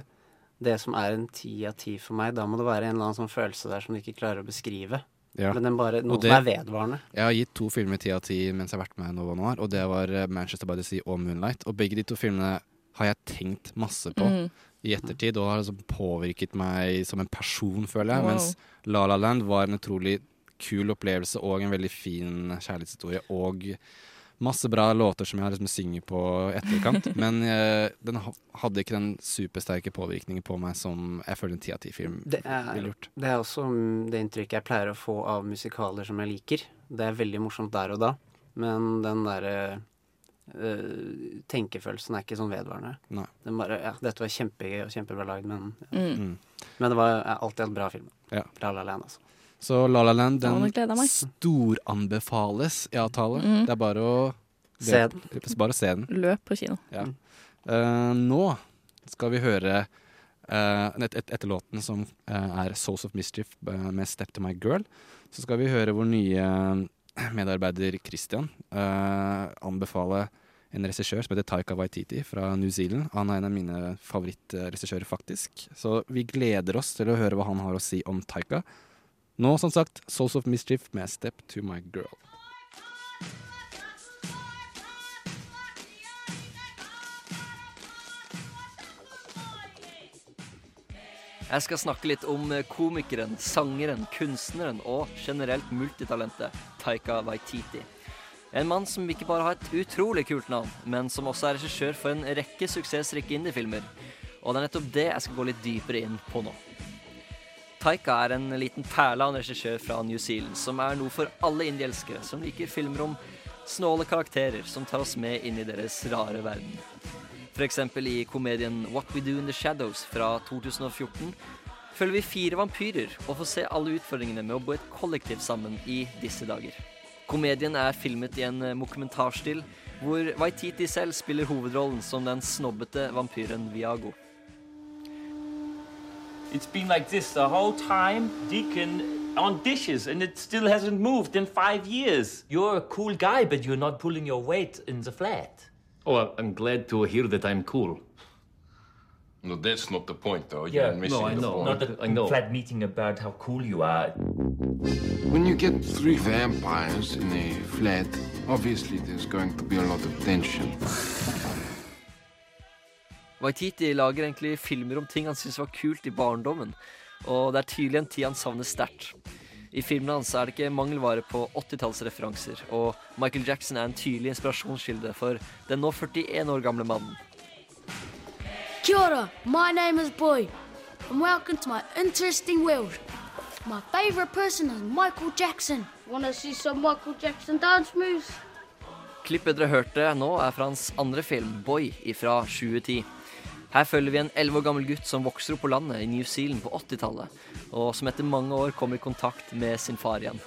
Det som er en ti av ti for meg, da må det være en eller annen sånn følelse der som du ikke klarer å beskrive. Ja. Men den bare, noe det- som er vedvarende. Jeg har gitt to filmer ti av ti mens jeg har vært med i Nova Noir, og det var eh, Manchester by the Sea og Moonlight. Og begge de to filmene har jeg tenkt masse på Mm. i ettertid, og har liksom påvirket meg som en person, føler jeg. Wow. Mens La La Land var en utrolig kul opplevelse og en veldig fin kjærlighetshistorie. Og masse bra låter som jeg liksom synger på etterkant. *laughs* men eh, den hadde ikke den supersterke påvirkningen på meg som jeg føler en ti av ti-film Det ville gjort. det er også det inntrykket jeg pleier å få av musikaler som jeg liker. Det er veldig morsomt der og da, men den derre Uh, tenkefølelsen er ikke sånn vedvarende. Nei. Den bare, ja, dette var kjempegøy og kjempebra lagd, men, ja. Mm. Mm. men det var ja, alltid en bra film. Ja. La La Land, altså. Så La La Land, den storanbefales i avtale. Mm. Det er bare å Se den. Bare å se den. Løp på kino. Ja. Uh, nå skal vi høre uh, et, et, etter låten som uh, er 'Souls of Mischief' med 'Step to My Girl'. Så skal vi høre vår nye medarbeider Christian eh, anbefale en regissør som heter Taika Waititi fra New Zealand. Han er en av mine favorittregissører, faktisk. Så vi gleder oss til å høre hva han har å si om Taika. Nå, som sagt, 'Souls of Mischief' med 'Step to My Girl'. Jeg skal snakke litt om eh, komikeren, sangeren, kunstneren og generelt multitalentet Taika Waititi. En mann som ikke bare har et utrolig kult navn, men som også er regissør for en rekke suksessrike indiefilmer. Og det er nettopp det jeg skal gå litt dypere inn på nå. Taika er en liten perle av en regissør fra New Zealand, som er noe for alle indieelskere som liker filmer om snåle karakterer som tar oss med inn i deres rare verden. F.eks. i komedien What We Do In The Shadows fra 2014 følger vi fire vampyrer og får se alle utfordringene med å bo et kollektiv sammen i disse dager. Komedien er filmet i en eh, mokumentarstil, hvor Waititi selv spiller hovedrollen som den snobbete vampyren Viago. It's been like this the whole time, Deacon on dishes, and it still hasn't moved in five years. You're a cool guy, but you're not pulling your weight in the flat. Oh, I'm glad to hear that I'm cool. No, that's not the point, though. Yeah, You're missing no, I the know. point. Not a I know. flat meeting about how cool you are. When you get three vampires in a flat, obviously there's going to be a lot of tension. Waititi lager egentlig filmer om ting han syns var kult i barndommen, og det er tydelig en tid han savner sterkt. I filmene hans er det ikke mangelvare på 80-tallsreferanser, og Michael Jackson er en tydelig inspirasjonskilde for den nå 41 år gamle mannen. Kia ora, my name is Boy, and welcome to my interesting world. My favorite person is Michael Jackson. Wanna see some Michael Jackson dance moves? Klippet dere hørte nå, er fra hans andre film, Boy, fra 2010. Her følger vi en 11 år gammel gutt som vokser opp på landet i New Zealand på 80-tallet, og som etter mange år kommer i kontakt med sin far igjen.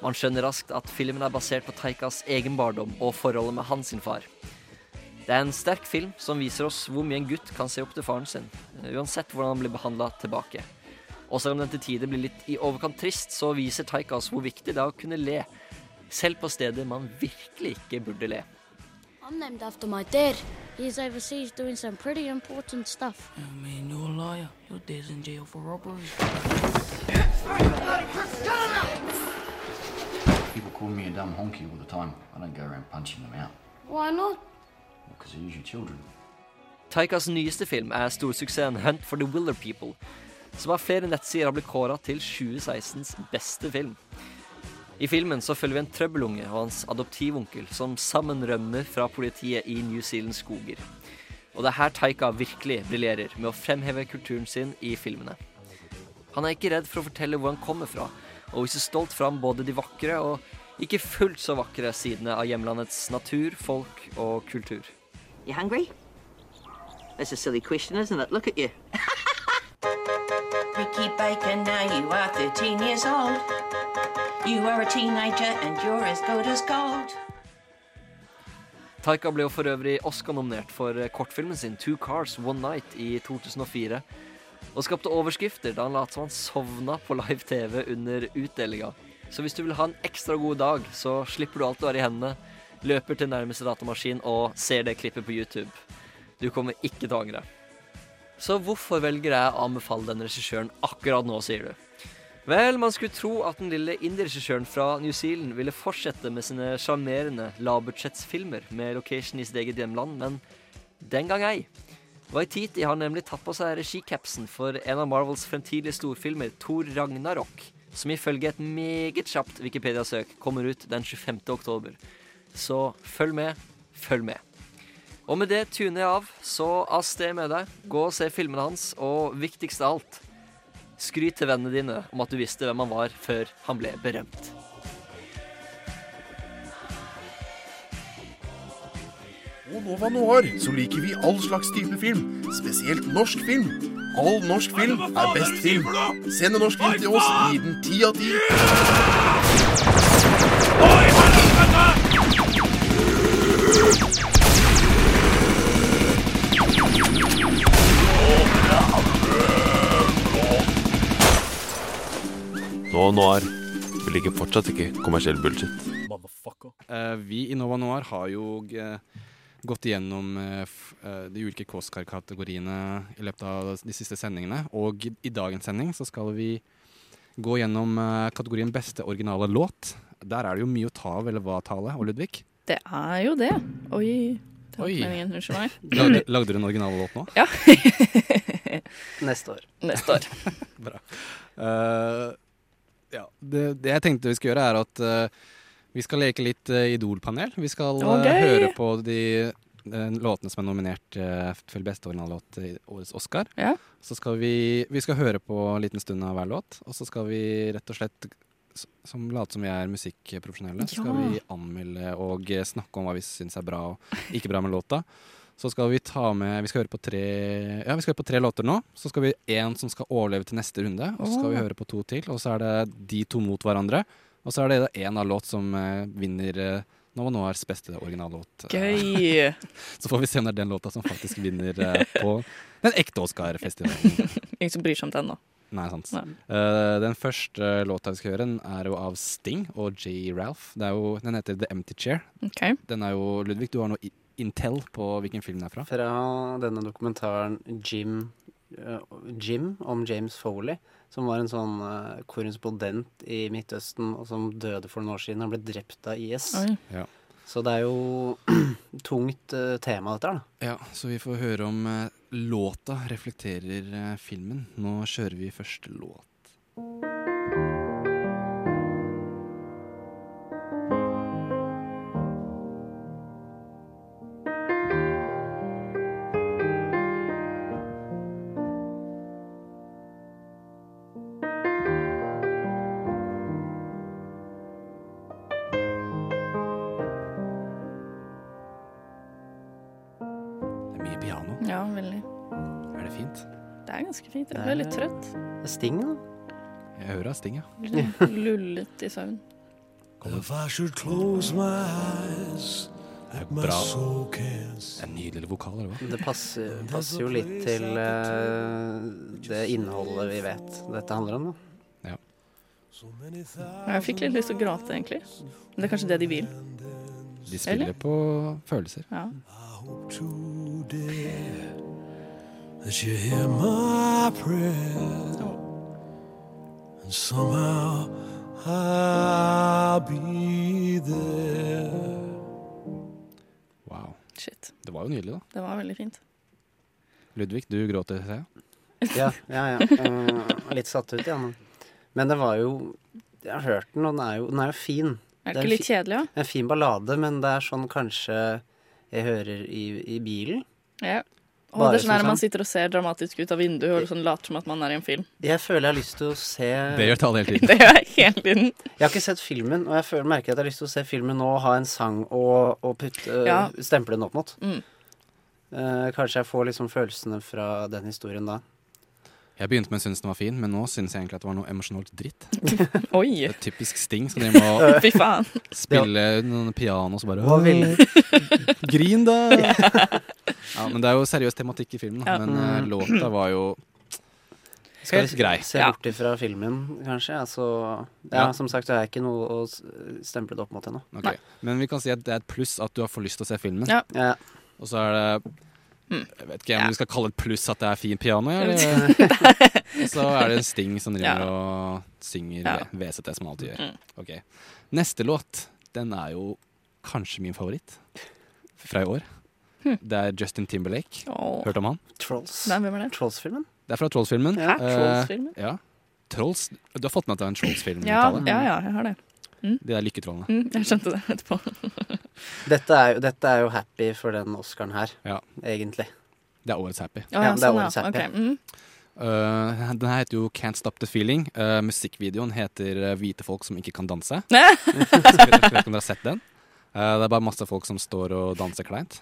Man skjønner raskt at filmen er basert på Taikas egen barndom og forholdet med hans far. Det er en sterk film som viser oss hvor mye en gutt kan se opp til faren sin, uansett hvordan han blir behandla tilbake. Og selv om den til tider blir litt i overkant trist, så viser Taika oss hvor viktig det er å kunne le, selv på steder man virkelig ikke burde le. I'm named after my dad. He's overseas doing some pretty important stuff. I mean, you're a liar. Your dad's in jail for robbery. People call me a dumb honky all the time. I don't go around punching them out. Why not? Because they're usually children. Taikas nyeste film er storsuksessen Hunt for the Willer People, som av flere nettsider har blitt kåra til 2016s beste film. I filmen så følger vi en trøbbelunge og hans adoptivonkel som sammen rømmer fra politiet i New Zealands skoger. Og det er her Taika virkelig briljerer med å fremheve kulturen sin i filmene. Han er ikke redd for å fortelle hvor han kommer fra, og viser stolt fram både de vakre og ikke fullt så vakre sidene av hjemlandets natur, folk og kultur. You hungry? That's a silly question, isn't it? Look at you. *laughs* Ricky Baker, now you are 13 years old. You are a teenager and you're as good as gold. Taika ble jo for øvrig Oscar-nominert for eh, kortfilmen sin Two Cars One Night i 2004. Og skapte overskrifter da han lot som han sovna på live TV under utdelinga. Så hvis du vil ha en ekstra god dag, så slipper du alt du har i hendene, løper til nærmeste datamaskin og ser det klippet på YouTube. Du kommer ikke til å angre. Så hvorfor velger jeg å anbefale denne regissøren akkurat nå, sier du? Vel, man skulle tro at den lille indie-regissøren fra New Zealand ville fortsette med sine sjarmerende lavbudsjettsfilmer med location i sitt eget hjemland, men den gang ei. Waititi har nemlig tatt på seg regikapsen for en av Marvels fremtidige storfilmer, Thor Ragnarok, som ifølge et meget kjapt Wikipedia-søk kommer ut den 25. oktober. Så følg med, følg med. Og med det tuner jeg av, så av sted med deg. Gå og se filmene hans, og viktigst av alt Skryt til vennene dine om at du visste hvem han var før han ble berømt. Og Nova Noir så liker vi all slags type film, spesielt norsk film. All norsk film er best film. Send en norsk film til oss, gi den ti av ti. Nå Noir. Vi liker fortsatt ikke kommersiell bullshit. Uh, vi i Nova Noir har jo uh, gått igjennom uh, eh, de ulike Kåskar-kategoriene i løpet av de siste sendingene. Og i, dagens sending så skal vi gå gjennom kategorien beste originale låt. Der er det jo mye å ta av, eller hva, Tale og Ludvig? Det er jo det. Oi. Ikke. Unnskyld meg. *laughs* Lagde, lagde du en original låt nå? Ja. *laughs* Neste år. Neste år. *laughs* Bra. Eh, ja, det, det jeg tenkte vi skulle gjøre, er at uh, vi skal leke litt uh, Idol-panel. Vi skal uh, okay. høre på de eh, låtene som er nominert til beste originallåt i årets Oscar. Ja. Så skal vi, vi skal høre på en liten stund av hver låt, og så skal vi rett og slett som late som vi er musikkprofesjonelle, så skal vi anmelde og eh, snakke om hva vi syns er bra og ikke bra med låta. Så skal vi ta med Vi skal høre på tre Ja, vi skal høre på tre låter nå. Så skal vi én som skal overleve til neste runde. Og så skal vi høre på to til. Og så er det de to mot hverandre. Og så er det én av låt som eh, vinner uh, Nova Noirs beste originallåt. Gøy. *laughs* så får vi se om det er den låta som faktisk vinner eh, på den ekte Oscar-festivalen. *laughs* Ingen som bryr seg om den, da. Nei, sant. Nei. Eh, den første låta vi skal høre, den er jo av Sting og J. Ralph. Det er jo, den heter The Empty Chair. Ok. Den er jo, Ludvig, du har noe i- intel på hvilken film den er fra? Fra denne dokumentaren Jim, uh, Jim om James Foley, som var en sånn uh, korrespondent i Midtøsten og som døde for noen år siden. Han ble drept av IS. Ja. Så det er jo *clears throat* tungt uh, tema, dette her. Ja, så vi får høre om låta reflekterer filmen. Nå kjører vi første låt. Ganske fint. Jeg ble litt trøtt. Det er Sting, da. Jeg hører Sting, ja. Lullet i søvn. If I should close my eyes, bra. En nydelig vokal, eller hva? Det passer, passer jo litt til uh, det innholdet vi vet dette handler om, da. Ja. Jeg fikk litt lyst til å gråte, egentlig. Men det er kanskje det de vil. De spiller Eller? på følelser. Ja. That you hear my prayer and somehow I'll be there. Wow. Shit. Det var jo nydelig, da. Det var veldig fint. Ludvig, du gråter, ser jeg. *laughs* Ja, ja, ja. Uh, litt satt ut, ja. Men, men det var jo Jeg har hørt den, og den er jo, den er jo fin. Er det ikke litt kjedelig, da? En fin ballade, men det er sånn kanskje jeg hører i, i bilen. Ja. Bare det er sånn her man sånn. sitter og ser dramatisk ut av vinduet og sånn later som at man er i en film. Jeg føler jeg har lyst til å se Det gjør Tale hele tiden. *laughs* Det gjør jeg hele tiden. Jeg har ikke sett filmen, og jeg føler, merker at jeg har lyst til å se filmen nå og ha en sang og, og putte, Ja. stemple den opp mot. Mm. Eh, kanskje jeg får liksom følelsene fra den historien da. Jeg begynte med å synes den var fin, men nå synes jeg egentlig at det var noe emosjonalt dritt. *laughs* Oi. Det er typisk Sting Skal driver må å *laughs* Fy faen. spille noen piano og så bare «Åh, *laughs* Grin, da! Ja, men det er jo seriøs tematikk i filmen, da. Ja. Men eh, Mm. låta var jo Skal helt grei. se bort ifra filmen, kanskje? Altså, ja, Ja. Som sagt, det er ikke noe å s- stemple det opp mot ennå. Ok. Men vi kan si at det er et pluss at du har fått lyst til å se filmen. Ja. Ja. Og så er det Jeg vet ikke om du skal kalle et pluss at det er fin piano, eller? *laughs* *laughs* så er det en Sting som driver Ja. og synger Ja. VCT, som han alltid gjør. Mm. Ok. Neste låt, den er jo kanskje min favoritt fra i år. Hm. Det er Justin Timberlake. Oh. Hørt om han? Trolls. Nei, hvem er det? Trolls-filmen? Det er fra Trolls-filmen. Ja, Eh, Trolls-filmen? ja. Trolls. Du har fått med er en Trolls-film? Ja, ja, ja, jeg har det. Mm. De der lykketrollene. Mm, jeg skjønte det etterpå. *laughs* Dette er, jo, dette er jo happy for den Oscaren her, Ja. egentlig. Det er årets happy. Å, ja, Ja, det er sånn, årets happy. Okay. mm. Uh, den her heter jo Can't Stop The Feeling. Uh, musikkvideoen heter uh, Hvite folk som ikke kan danse. *laughs* *laughs* Jeg vet ikke om dere har sett den. Uh, det er bare masse folk som står og danser kleint.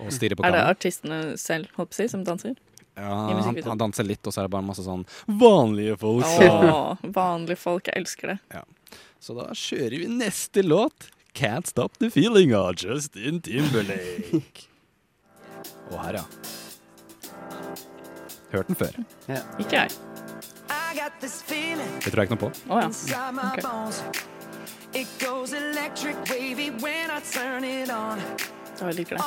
Og stirrer på Er det artistene selv, håper jeg, som danser? Ja, han, han danser litt, og så er det bare masse sånn vanlige folk. som- Å, vanlige folk. Jeg elsker det. Ja. Så da kjører vi neste låt. Can't Stop The Feeling av Justin Timberlake. *laughs* Og her, ja. Hørt den før. Ja. Ikke jeg. Det tror jeg ikke noe på. Å ja. Inside my Ok. bones. It goes electric wavy when I turn it on. Da liker jeg det.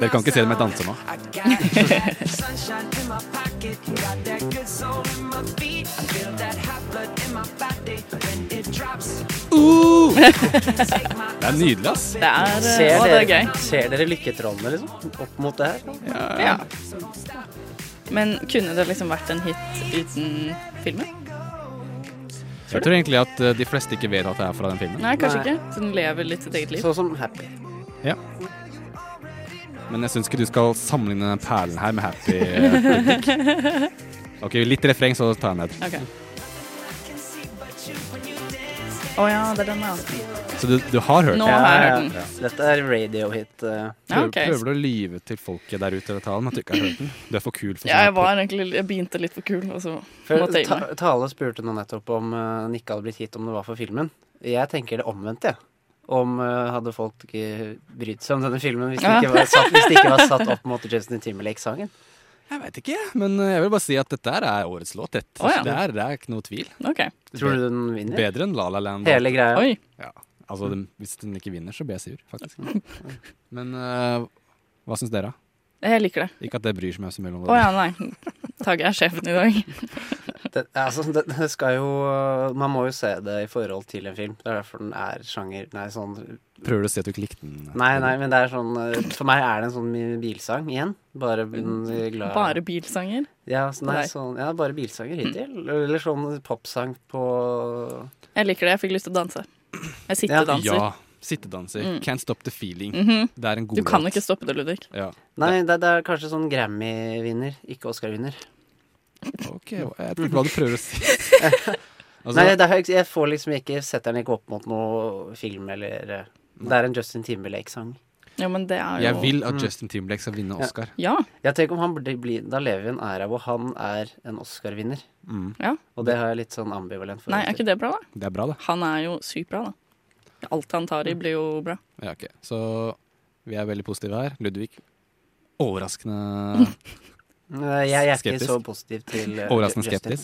Dere kan ikke se dem jeg danser nå. Drops. *laughs* Det er nydelig, ass. Det er, eh, Ser å, det er gøy. ser dere lykketrollene, liksom? Opp mot det her? Ja. Men kunne det liksom vært en hit uten filmen? Jeg tror egentlig at uh, de fleste ikke vet at det er fra den filmen. Nei, kanskje ikke. Så den lever litt sitt eget liv. Sånn som Happy. Ja. Men jeg syns ikke du skal sammenligne den perlen her med Happy. *laughs* Ludvig. Ok, litt refreng, så tar jeg ned. Ok. Å ja, det er den, ja. Så du, du har hørt Nå den? har jeg hørt den. Ja. Dette er radiohit. Uh, Ja, Prøver, ok. prøver du å lyve til folket der ute eller talen at du ikke har hørt den? Du er for kul for Ja, jeg var egentlig Jeg begynte litt for kul, og så For måtte jeg gi ta, meg. Tale spurte nå nettopp om uh, den ikke hadde blitt hit om det var for filmen. Jeg tenker det omvendte, jeg. Om uh, hadde folk ikke brydd seg om denne filmen hvis det, Ja. ikke var satt, hvis det ikke var satt opp mot Justin Timberlake-sangen. Jeg vet ikke, men uh, jeg vil bare si at dette her er årets låt. Dette. Å, ja. det, er, det er ikke noe tvil. Ok. Tror du den vinner? Bedre enn La La Land. Hele greia? Oi. Ja. Altså, den, hvis den ikke vinner, så blir jeg sur, faktisk. *laughs* Men uh, hva syns dere? Jeg liker det. Ikke at det bryr seg meg så mye om Å ja, nei. Tagge er sjefen i dag. *laughs* Det, altså, det, det skal jo Man må jo se det i forhold til en film. Det er derfor den er sjanger Nei, sånn Prøver du å si at du ikke likte den? Nei, nei, men det er sånn eh, For meg er det en sånn bilsang igjen. Bare glad Bare bilsanger? Ja, så- nei, Nei. sånn, ja, bare bilsanger hittil. Eller sånn popsang på Jeg liker det. Jeg fikk lyst til å danse. Jeg sittedanser. Ja. Sittedanser. Mm. Can't stop the feeling. Mhm. Det er en god Du kan låt. ikke stoppe det, Ludvig. Ja. Nei, det, det er kanskje sånn Grammy-vinner, ikke Oscar-vinner. Ok, jeg vet ikke hva du prøver å si. *laughs* Altså- Nei, det er, jeg får liksom ikke Setter den ikke opp mot noe film eller eh, Det er en Justin Timberlake-sang. Ja, men det er jo Jeg vil at Mm. Justin Timberlake skal vinne Oscar. Ja. Jeg tenker om han burde bli Da lever vi i en æra hvor han er en Oscar-vinner. Mm. Ja. Og det har jeg litt sånn ambivalent Nei, er ikke det bra, da? Det er bra, da. Han er jo sykt bra, da. Alt han tar i, blir jo bra. Ja, ok. Så vi er veldig positive her. Ludvig overraskende *laughs* Skeptisk Jeg, jeg er ikke skeptisk. så positiv til eh, Overraskende Justin.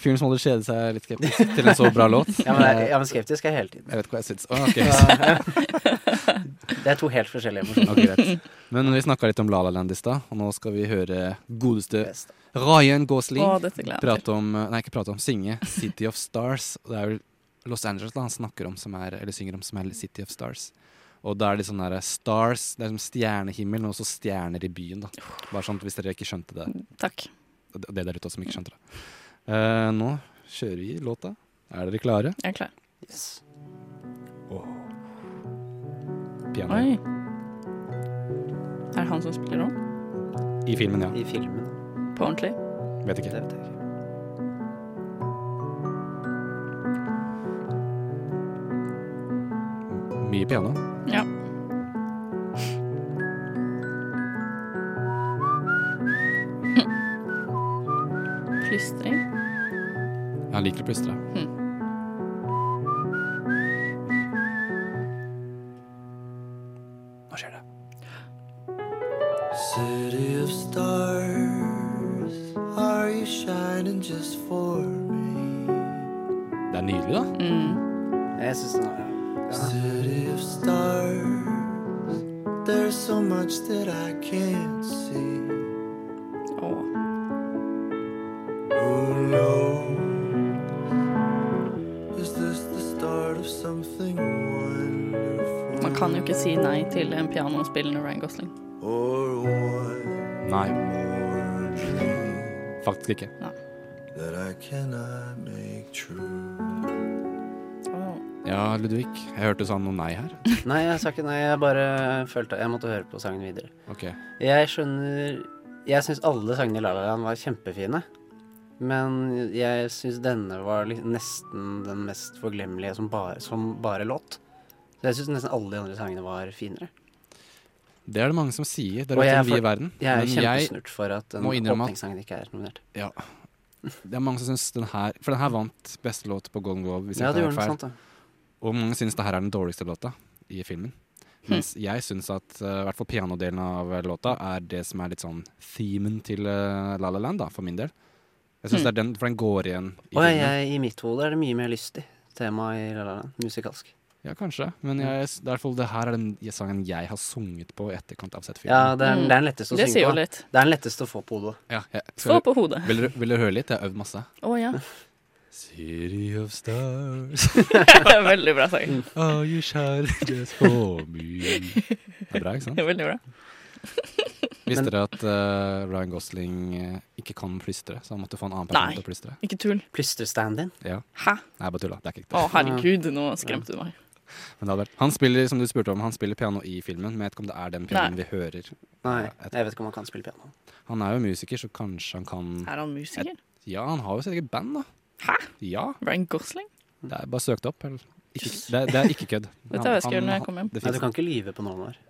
Fyren som hadde kjedet seg litt skeptisk til en så bra låt. Ja, men, jeg, ja, men skeptisk er jeg hele tiden. Jeg vet ikke hva jeg syns. Oh, okay. Det er to helt forskjellige emosjoner. Okay. Men vi snakka litt om La La Land i stad, og nå skal vi høre godeste Ryan Gosling meg prate om Nei, ikke prate om, synge City of Stars. Og Det er vel Los Angeles da han snakker om som er, eller synger om som er City of Stars. Og da er det sånn der stars Det er som stjernehimmel, men også stjerner i byen, da. Bare sånn hvis dere ikke skjønte det. Takk. Det, Det der ute også som ikke skjønte det. Eh, nå kjører vi låta. Er dere klare? Jeg er klar. Piano. Oi. Er det han som spiller nå? I filmen, ja. I filmen. På ordentlig? Vet ikke. Det vet jeg ikke. Mye piano. Ja. *laughs* Plystring? Han liker å plystre. Hm. Pianospillende Ryan Gosling. Nei. Faktisk ikke. Nei. Ja, Ludvig, jeg hørte du sa noe nei her. *laughs* Nei, jeg sa ikke nei. Jeg bare følte Jeg måtte høre på sangen videre. Ok. Jeg skjønner Jeg syns alle sangene i La La Land var kjempefine. Men jeg syns denne var nesten den mest forglemmelige som bare, som bare låt. Så jeg syns nesten alle de andre sangene var finere. Det er det mange som sier. Det er den vide verden. jeg er kjempesnurt for at den åpningssangen ikke er nominert. Ja. Det er mange som syns den her For den her vant beste låt på Golden Globe. Hvis Ja, det gjorde den, sant da. Og mange syns det her er den dårligste låta i filmen. Mens jeg syns at eh, i hvert fall pianodelen av eh, låta er det som er litt sånn themen til uh, La La Land, da, for min del. Jeg syns Hmm. det er den, for den går igjen i Og jeg, i mitt hode er det mye mer lystig tema i La La Land, musikalsk. Ja, kanskje. Men jeg, det, er i hvert fall, det her er den sangen jeg har sunget på i etterkant av Z-filmen. Ja, det er, det er den letteste å Det synge sier på. litt. Det er den letteste å få på hodet. Ja, jeg, Få på hodet. Vil vil dere høre litt? Jeg har øvd masse. Å ja. *laughs* City of stars *laughs* Veldig bra sang. Are you just for me Det er bra, ikke sant? Det *laughs* er Veldig bra. Visste dere at uh, Ryan Gosling eh, ikke kan plystre, så han måtte få en annen person til å plystre? Nei, ikke tull. Plystrestand-in? Ja. Hæ? Nei, bare tulla. Det er ikke riktig. Å, herregud, nå skremte du meg. Men det hadde vært. Han spiller, som du spurte om, han spiller piano i filmen, men jeg vet ikke om det er den pianoen Nei. vi hører. Nei, jeg vet ikke om han kan spille piano. Han er jo musiker, så kanskje han kan Er han musiker? Ja, han har jo sitt eget band, da. Hæ? Ja. Ryan Gosling? Det er bare søkt opp. Eller? Ikke, det, det er ikke kødd. Vet du hva jeg skal gjøre når jeg kommer hjem? Nei, du kan ikke lyve på noen år.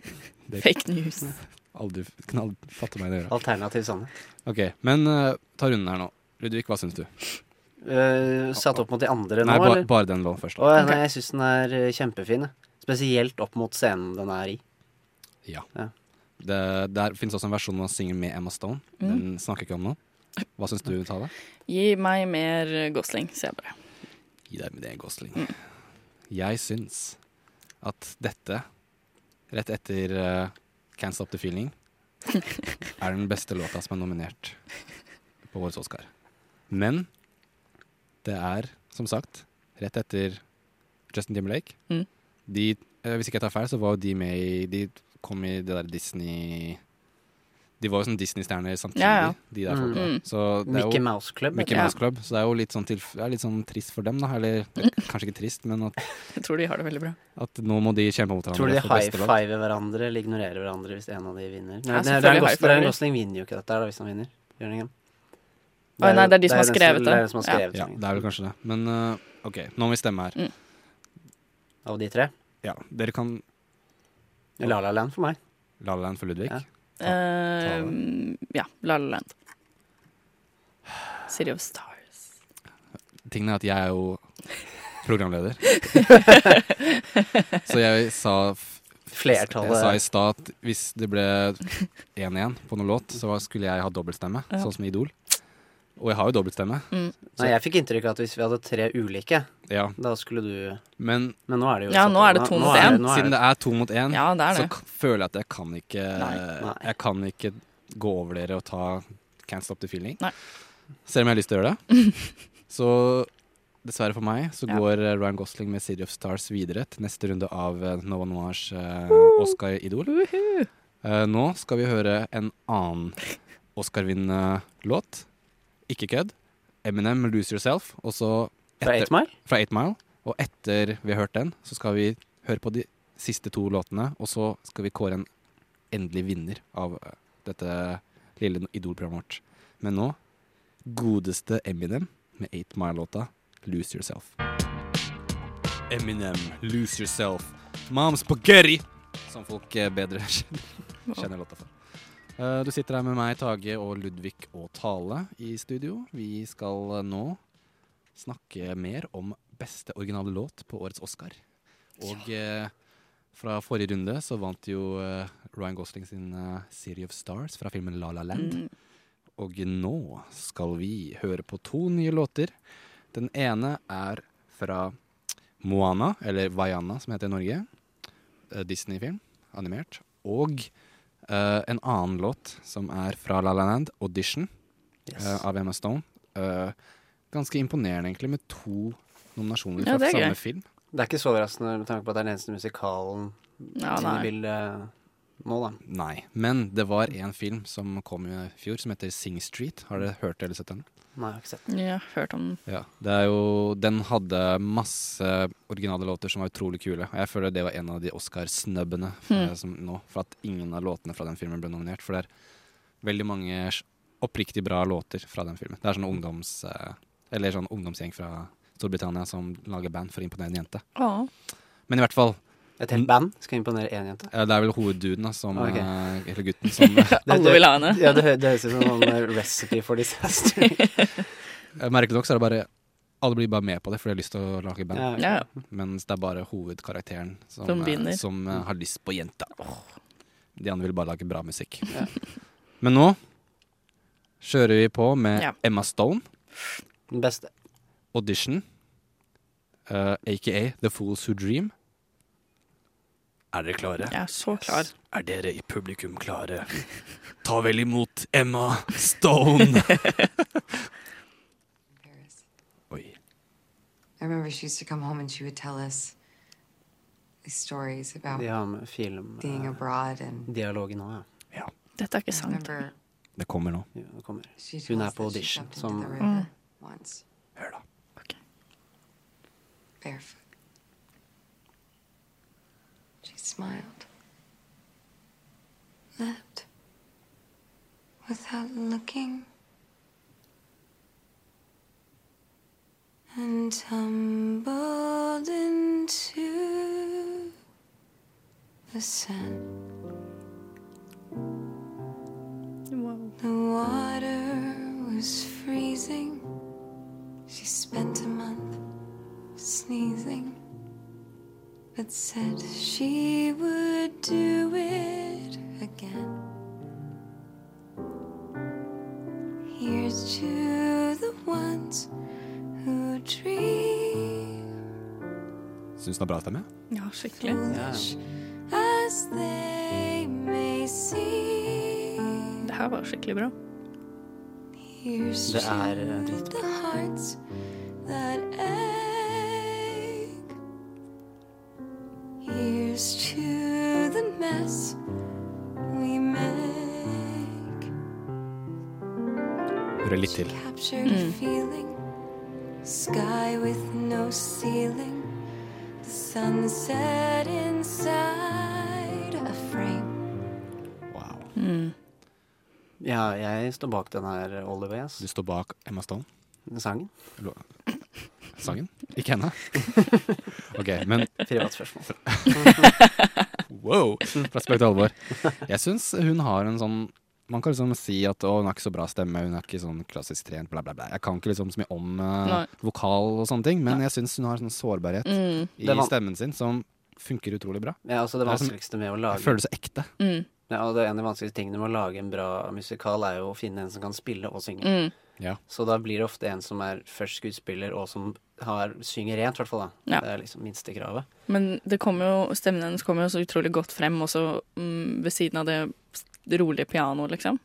*laughs* Fake news. *laughs* Aldri, knall, fatte meg i det. Alternativ sannhet. Ok, men uh, ta runden her nå. Ludvig, hva syns du? Eh, satt opp mot de andre Nei, nå, ba, eller? bare den låten først. Oh, Da. nei, jeg syns den er eh, kjempefin. Spesielt opp mot scenen den er i. Ja. Ja. Det, der finnes også en versjon hvor han synger med Emma Stone. Mm. Den snakker ikke om nå. Hva syns du, Tale? Gi meg mer Gosling, sier jeg bare. Gi deg med det, Gosling. Mm. Jeg syns at dette, rett etter uh, Can't Stop The Feeling, *laughs* er den beste låta som er nominert på årets Oscar. Men det er, som sagt, rett etter Justin Timberlake. Mm. De, eh, hvis ikke jeg tar feil, så var jo de med i De kom i det der Disney De var jo sånn Disney-stjerner samtidig, Ja, ja. de der Mm. folka. Mm. Så det er jo- Mickey Mouse Club, Mickey. Mouse Club. Så det er jo litt sånn, tilf er litt sånn trist for dem, da. Eller *laughs* kanskje ikke trist, men at, Jeg tror de har det veldig bra. at nå må de kjempe mot hverandre. Tror du de high-fiver hverandre eller ignorerer hverandre hvis en av de vinner? Ja, Nei, selvfølgelig Ryan Gosling, vinner jo ikke dette her, da, hvis han vinner. Gjør han? Å, nei, det er de som har skrevet det. Det er den som har Ja. skrevet Ja, sangen. det er vel kanskje det. Men uh, OK, nå må vi stemme her. Mm. Av de tre? Ja, dere kan La La Land for meg. La La Land for Ludvig. Ja. Eh, ja, La La Land. City of Stars. Tingen er at jeg er jo programleder. *laughs* Så jeg sa Flertallet- Jeg sa i stad at hvis det ble 1-1 på noen låt, så skulle jeg ha dobbeltstemme, Ja. sånn som Idol. Og jeg har jo dobbeltstemme. Mm. Nei, jeg fikk inntrykk av at hvis vi hadde tre ulike, Ja. da skulle du Men, Men nå er det jo Ja, nå er det to mot én. Siden det er to mot én, Ja, så k- føler jeg at jeg kan ikke Nei. Jeg kan ikke gå over dere og ta Can't Stop The Feeling. Nei. Selv om jeg har lyst til å gjøre det. *laughs* Så dessverre for meg så Ja. går eh, Ryan Gosling med City of Stars videre til neste runde av eh, Nova Noirs uh, Oscar Idol. Woohoo! Eh, nå skal vi høre en annen Oscar-vinnende låt. Ikke kødd. Eminem 'Lose Yourself'. Og så Fra Eight Mile? Fra 8 Mile. Og etter vi har hørt den, så skal vi høre på de siste to låtene, og så skal vi kåre en endelig vinner av eh, dette lille Idol-programmet vårt. Men nå godeste Eminem med 8 Mile-låta 'Lose Yourself'. Eminem, 'Lose Yourself'. Mom Spaghetti, som folk eh, bedre *laughs* kjenner, kjenner låta for. Eh, Du sitter her med meg, Tage og Ludvig og Tale i studio. Vi skal eh, nå snakke mer om beste originale låt på årets Oscar. Og ja. fra forrige runde så vant jo eh, Ryan Gosling sin eh, 'City of Stars' fra filmen La La Land. Mm. Og nå skal vi høre på to nye låter. Den ene er fra Moana, eller Vaiana som heter i Norge. Eh, Disney-film, animert. Og eh, en annen låt som er fra La La Land, 'Audition', Yes. uh, av Emma Stone. Uh, ganske imponerende egentlig, med to nominasjoner Ja, fra samme film. Det er ikke så overraskende med tanke på at det er den eneste musikalen Ja, i bildet nå, da. Nei, men det var en film som kom i fjor, som heter Sing Street. Har dere hørt eller sett den? Nei, jeg har ikke sett den. Ja, hørt om den. Ja, det er jo, Den hadde masse originale låter som var utrolig kule. Og jeg føler det var en av de Oscar-snubbene eh, nå, for at ingen av låtene fra den filmen ble nominert. For det er veldig mange oppriktig bra låter fra den filmen. Det er sånn ungdoms... eh, Eller sånn ungdomsgjeng fra Storbritannia som lager band for å imponere en jente. Å. Men i hvert fall Et helt band skal imponere én jente. Ja, det er vel hovedduden, da, som okay. uh, Eller gutten, som *laughs* Alle vil ha henne. Ja, det, det høres ut som en sånn eh, recipe for disaster. *laughs* Merkelig nok så er det bare Alle blir bare med på det, fordi de har lyst til å lage band. Ja, Ja. Mens det er bare hovedkarakteren som, Som eh, som uh, har lyst på jenta. De andre vil bare lage bra musikk. Ja. Men nå kjører vi på med Ja. Emma Stone, Den beste. Audition, eh, aka The Fools Who Dream. Er dere klare? Jeg er så klar. Er dere i publikum klare? Ta vel imot Emma Stone! *laughs* I remember she used to come home and she would tell us these stories about De har med film being eh, abroad and Dialogen nå, ja. Dette er ikke sant. remember Det kommer nå. Ja, det kommer. she Hun er på audition som mm. Hør da. Barefoot. Smiled. Left. Without looking. And tumbled into the sand. The water was freezing. She spent a month sneezing, but said she would do it again. Here's to the ones who dream Syns den er bra stemme? Ja, skikkelig. foolish as they may seem. Det her var skikkelig bra. Here's Det er eh, dritbra. Here's to the mess we make. Hører litt til. Captured a feeling, sky with no ceiling, the sunset inside a frame. Mm. Ja, jeg står bak den her Oliver. Yes. Du står bak Emma Stone? Sangen. Sangen? Ikke henne? *laughs* OK, men Privat spørsmål. *laughs* wow! Fra spøk til alvor. Jeg syns hun har en sånn Man kan liksom si at å, hun har ikke så bra stemme, hun er ikke sånn klassisk trent, bla, bla, bla. Jeg kan ikke liksom så mye om uh, vokal og sånne ting, men jeg syns hun har en sånn sårbarhet Mm. i stemmen sin som funker utrolig bra. Ja, altså det er vanskeligste med å lage Jeg føler det så ekte. Mm. Ja, og det er En av de vanskeligste tingene med å lage en bra musikal er jo å finne en som kan spille og synge. Mm. Ja. Så da blir det ofte en som er først skuespiller, og som har, synger rent, i hvert fall. da. Ja. Det er liksom minstekravet. Men det kommer jo, stemmen hennes kommer jo så utrolig godt frem også mm, ved siden av det, det rolige pianoet, liksom.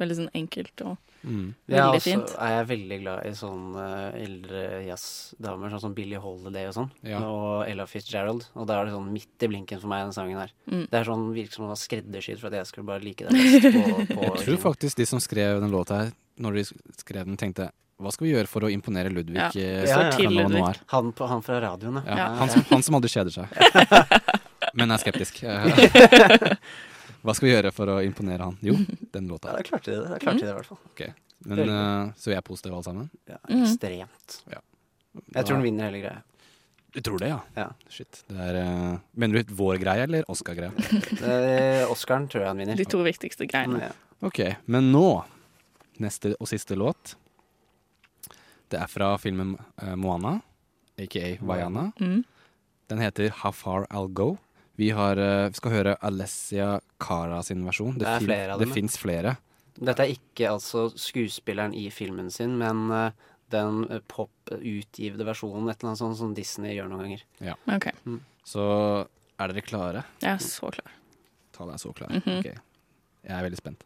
Veldig sånn enkelt og Mm. Veldig ja, også, fint. er jeg veldig glad i sånn eh, eldre jazzdamer, sånn som Billie Holiday og sånn. Ja. Og Ella Fitzgerald. Og da er det sånn midt i blinken for meg, den sangen her. Mm. Det er sånn virker som den var skreddersydd for at jeg skulle bare like *laughs* det best på, på Jeg tror faktisk de som skrev den låta her, når de skrev den, tenkte hva skal vi gjøre for å imponere Ludvig? Ja. eh, Ja, ja. fra Han, på, han fra radioen, Ja, ja. Han, som, han som aldri kjeder seg. *laughs* Men er skeptisk. *laughs* Hva skal vi gjøre for å imponere han? Jo, den låta. Ja, da klarte de det. Da klarte de det i hvert fall. Okay. Men eh, Så vi er positive alle sammen? Ja, Mm. ekstremt. Ja. Jeg tror den vinner hele greia. Du tror det, ja? Ja. Shit. Det er, uh, mener du vår greie eller Oscar-greie? Eh, Oscaren tror jeg han vinner. De to viktigste greiene. Ja. Ok, men nå Neste og siste låt. Det er fra filmen eh, Moana, aka Vaiana. Mm. Den heter How Far I'll Go. Vi, har, eh, vi skal høre Alessia Cara sin versjon. Det er fin- flere Det fins flere. Dette er ikke altså skuespilleren i filmen sin, men uh, den pop-utgivede versjonen, et eller annet sånt som Disney gjør noen ganger. Ja. Ok. Mm. Så er dere klare? Jeg er så klar. Ta deg så klar. Mhm. Ok. Jeg er veldig spent.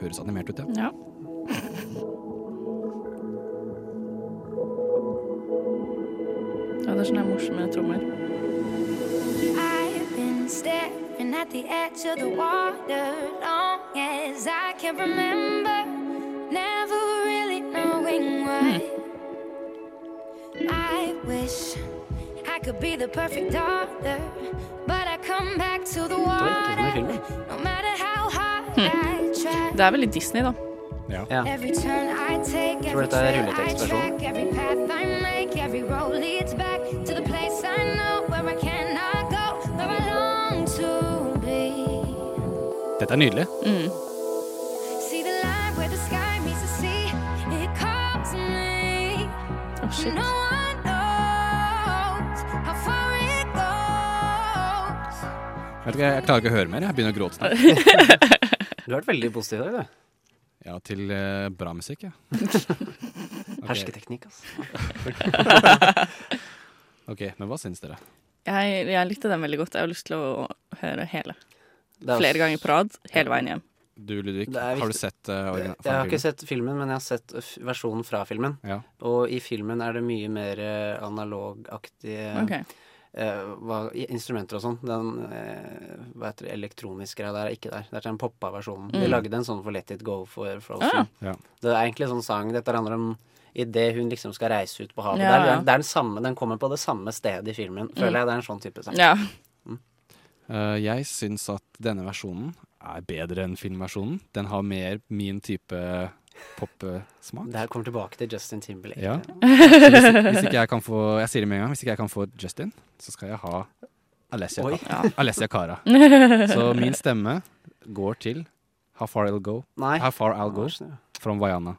Høres animert ut, ja. Ja. Ja, det er sånne morsomme trommer. I've been staring at the edge of the water long as I can remember, never really knowing why. I wish I could be the perfect daughter, but I come back to the water no matter how hard I try. Det er vel litt Disney, da. Ja. Every turn I take, Tror every dette er rulletekstversjonen. track, every path I make, every road leads back to the place I know where I cannot go, where I long to be. Dette er nydelig. Mm. Oh, shit. Ikke, jeg klarer ikke å høre mer. Jeg begynner å gråte snart. *laughs* Du har vært veldig positiv i dag, du. Ja, til eh, bra musikk, ja. *laughs* Hersketeknikk, altså. *laughs* ok, men hva syns dere? Jeg, jeg likte den veldig godt. Jeg har lyst til å høre hele. Det er Flere ganger på rad, hele veien hjem. Du, Ludvig, Det er har du viktig. sett uh, Jeg har ikke sett filmen, men jeg har sett f versjonen fra filmen. Ja. Og i filmen er det mye mer eh, analogaktige Ok. Eh, hva, instrumenter og sånn. Den eh, hva heter det, elektroniske greia der er ikke der. Det er den poppa versjonen. Mm. Vi lagde en sånn for Let It Go for Frozen. Ah. Ja. Det er egentlig en sånn sang Dette handler om idet hun liksom skal reise ut på havet. Ja, Det, ja. er, det er den samme, den kommer på det samme stedet i filmen. Føler Mm. jeg det er en sånn type sang. Ja. Eh, jeg syns at denne versjonen er bedre enn filmversjonen. Den har mer min type popsmak. Det her kommer tilbake til Justin Timberlake. Ja. *laughs* Hvis, hvis ikke jeg kan få Jeg sier det med en gang. Hvis ikke jeg kan få Justin, så skal jeg ha Alessia. Ka- Alessia Cara. *laughs* Så min stemme går til How Far I'll Go. Nei. How Far I'll Go from Vaiana.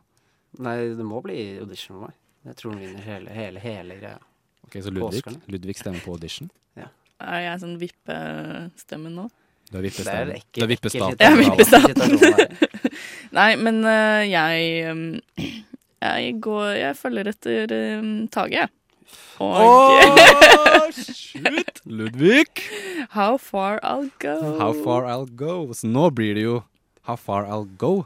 Nei, det må bli audition for meg. Jeg tror hun vinner hele, hele, hele greia. Ok, Så Ludvig. Ludvig stemmer på audition. Er jeg sånn vippestemmen nå? Du er vippestaten. Du er vippestaten. vippestaten. Nei, men uh, jeg um, Jeg går Jeg følger etter um, Tage, jeg. Og shoot! *laughs* Ludvig! How far I'll go. How far I'll go. Så nå blir det jo How far I'll go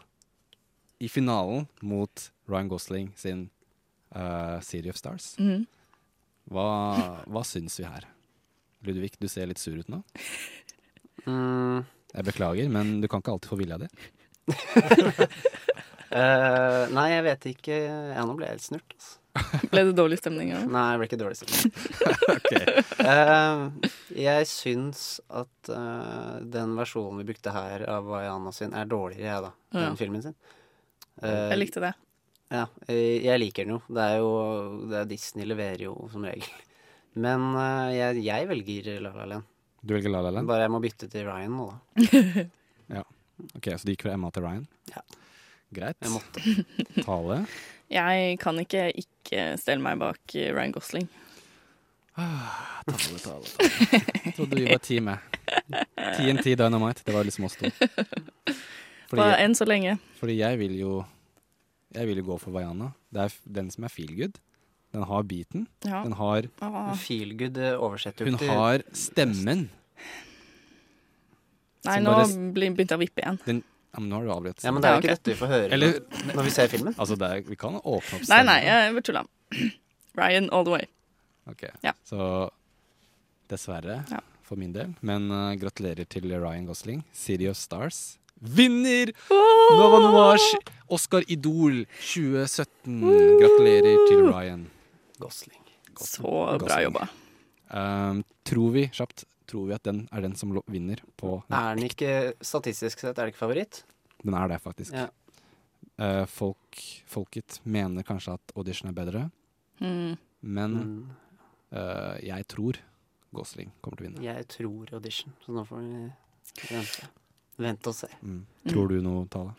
i finalen mot Ryan Gosling sin uh, City of Stars. Mm. Hva, hva syns vi her? Ludvig, du ser litt sur ut nå. Mm. Jeg beklager, men du kan ikke alltid få vilja di. uh, *laughs* nei, jeg vet ikke. Ja, nå ble jeg helt snurt. Altså. *laughs* Ble det dårlig stemning av? Nei, det ble ikke dårlig stemning. *laughs* Eh, jeg syns at uh, den versjonen vi brukte her av Vaiana sin, er dårligere, jeg, da. Ja. Enn filmen sin. Eh, Jeg likte det. Ja, jeg liker den jo. Det er jo det er Disney leverer jo som regel. Men jeg, jeg velger La La Land. Du velger La La Land? Bare jeg må bytte til Ryan nå, da. *laughs* Ja. Ok, Så du gikk fra Emma til Ryan? Ja. Greit. Jeg måtte. *laughs* Tale? Jeg kan ikke ikke stelle meg bak eh, Ryan Gosling. Ah, Tale, tale, tale. Jeg trodde vi var teamet. TNT Dynamite. Det var liksom oss to. Bare enn så lenge. Fordi jeg vil jo Jeg vil jo gå for Vaiana. Det er den som er feel good. Den har beaten. Ja. Den har Feelgood eh, oversetter jo Hun har stemmen. Nei, nå blir- begynte jeg å vippe igjen. Den, ja, men nå har du avbrutt. Ja, men det er jo ikke dette vi får høre Eller, når vi ser filmen. Altså, det er, vi kan åpne opp stemmen. nei, nei, jeg bare tulla. *clears throat* Ryan all the way. Ok, Ja. Så dessverre Ja. for min del. Men uh, gratulerer til Ryan Gosling. City of Stars vinner Nova Noirs Oscar Idol 2017. Gratulerer til Ryan. Gosling. Så bra jobba. Um, tror vi, kjapt, tror vi at den er den som vinner på Er den ikke statistisk sett er det ikke favoritt? Den er det, faktisk. Ja. Uh, folk, folket mener kanskje at audition er bedre, Mm. men Mm. eh, jeg tror Gosling kommer til å vinne. Jeg tror audition, så nå får vi vente. Vente og se. Mm. Tror du noe, Tale?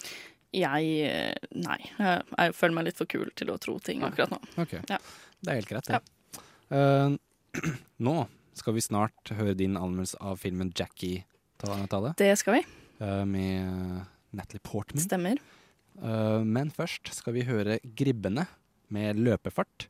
Jeg eh, Nei. Jeg, jeg føler meg litt for kul til å tro ting akkurat nå. Ok. Ja. Det er helt greit, det. Eh, *clears throat* nå skal vi snart høre din anmeldelse av filmen Jackie, Ta- Tale. Det skal vi. Uh, med Natalie Portman. Stemmer. Uh, men først skal vi høre Gribbene med løpefart.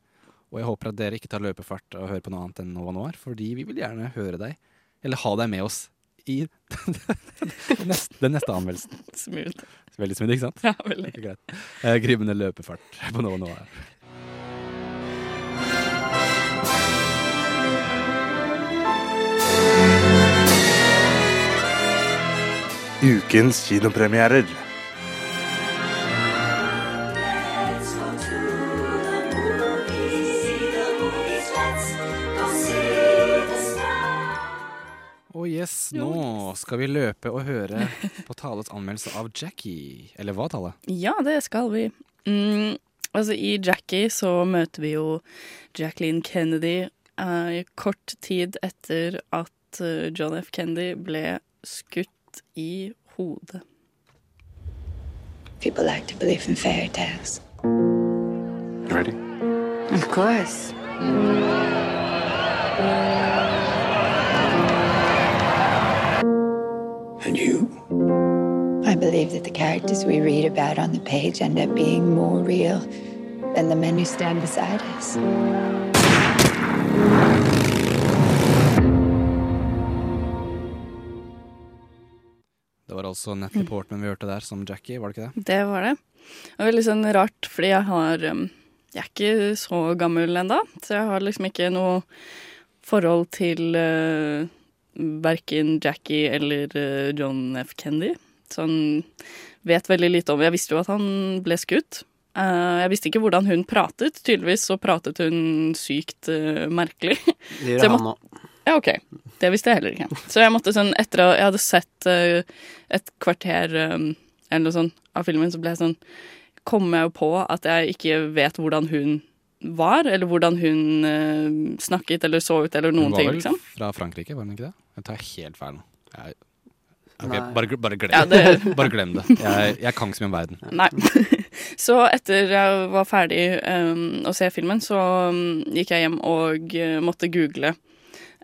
Og jeg håper at dere ikke tar løpefart og hører på noe annet enn Nova Noir, fordi vi vil gjerne høre deg, eller ha deg med oss i *laughs* den neste, den neste anmeldelsen. Smooth. Veldig smooth, ikke sant? Ja, veldig. Greit. Eh, Gribbende løpefart på Nova Noir. Ukens kinopremierer. Og yes, nå skal vi løpe og høre på Tales anmeldelse av Jackie. Eller hva, Tale? Ja, det skal vi. Mm, altså, i Jackie så møter vi jo Jacqueline Kennedy eh, kort tid etter at eh, John F. Kennedy ble skutt i hodet. People like to believe in fairy tales. Ready? Of course. And you? I believe that the characters we read about on the page end up being more real than the men who stand beside us. Det var altså Natalie Portman vi hørte der som Jackie, var det ikke det? Det var det. Det var veldig sånn rart, fordi jeg har um, Jeg er ikke så gammel ennå, så jeg har liksom ikke noe forhold til uh, verken Jackie eller uh, John F. Kennedy. Sånn vet veldig lite om Jeg visste jo at han ble skutt. Uh, jeg visste ikke hvordan hun pratet. Tydeligvis så pratet hun sykt uh, merkelig. Det gjør han nå. Ja, OK. Det visste jeg heller ikke. Så jeg måtte sånn, etter at jeg hadde sett uh, et kvarter um, eller noe sånt av filmen, så ble jeg sånn Kom jeg jo på at jeg ikke vet hvordan hun var, eller hvordan hun uh, snakket eller så ut, eller noen ting. Hun var vel liksom. fra Frankrike, var hun ikke det? Jeg tar helt feil nå. Jeg, Okay, bare, bare, glem Ja, det. det- bare glem det. Jeg, jeg kan ikke så mye om verden. Nei. *laughs* Så etter jeg var ferdig um, å se filmen, så um, gikk jeg hjem og uh, måtte google uh,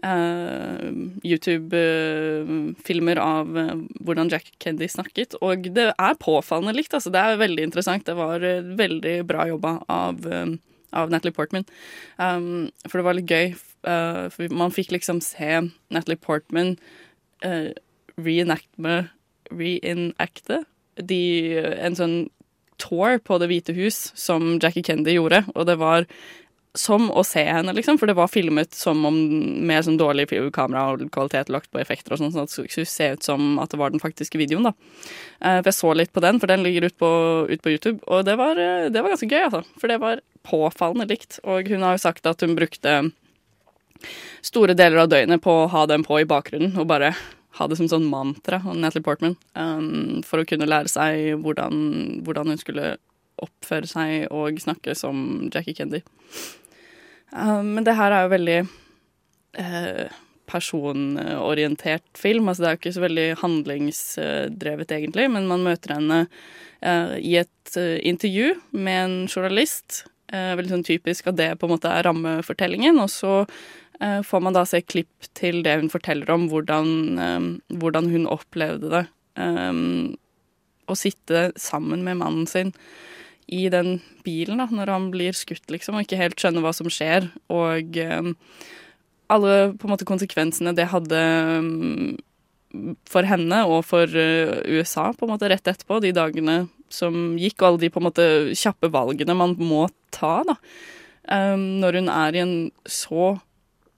YouTube-filmer av uh, hvordan Jack Kendy snakket. Og det er påfallende likt. Altså, det er veldig interessant. Det var uh, veldig bra jobba av av Natalie Portman. Um, for det var litt gøy, uh, for man fikk liksom se Natalie Portman uh, reenacte, reenacte de, en sånn tour på Det hvite hus som Jackie Kendy gjorde, og det var som å se henne, liksom, for det var filmet som om med sånn dårlig kvalitet lagt på effekter og sånn, sånn at det skulle se ut som at det var den faktiske videoen, da. Eh, for jeg så litt på den, for den ligger ute på, ut på YouTube, og det var, eh, det var ganske gøy, altså. For det var påfallende likt. Og hun har jo sagt at hun brukte store deler av døgnet på å ha den på i bakgrunnen, og bare ha det som sånn mantra, Natalie Portman, um, for å kunne lære seg hvordan, hvordan hun skulle oppføre seg og snakke som Jackie Kennedy. Um, men det her er jo veldig uh, personorientert film. Altså det er jo ikke så veldig handlingsdrevet, egentlig, men man møter henne uh, i et uh, intervju med en journalist. veldig sånn typisk at det på en måte er rammefortellingen. Og så får man da se klipp til det hun forteller om hvordan, hvordan hun opplevde det. Um, å sitte sammen med mannen sin i den bilen da, når han blir skutt, liksom, og ikke helt skjønner hva som skjer. Og um, alle på en måte konsekvensene det hadde um, for henne og for uh, USA på en måte rett etterpå, de dagene som gikk, og alle de på en måte kjappe valgene man må ta da, um, når hun er i en så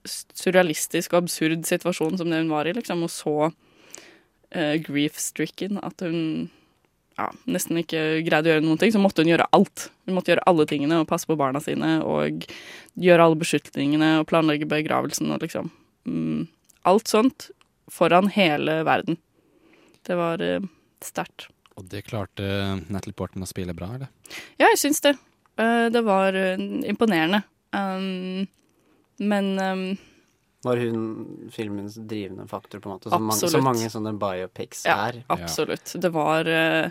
surrealistisk og absurd situasjon som det hun var i, liksom, og så uh, grief-stricken at hun ja, nesten ikke greide å gjøre noen ting, så måtte hun gjøre alt. Hun måtte gjøre alle tingene og passe på barna sine og gjøre alle beslutningene og planlegge begravelsen og liksom mm, Alt sånt foran hele verden. Det var uh, sterkt. Og det klarte Natalie Portman å spille bra, eller? Ja, jeg syns det. Uh, det var uh, imponerende. Um, men um, var hun filmens drivende faktor, på en måte? Som, mange, så mange sånne biopics ja, er. Absolutt. Det var uh,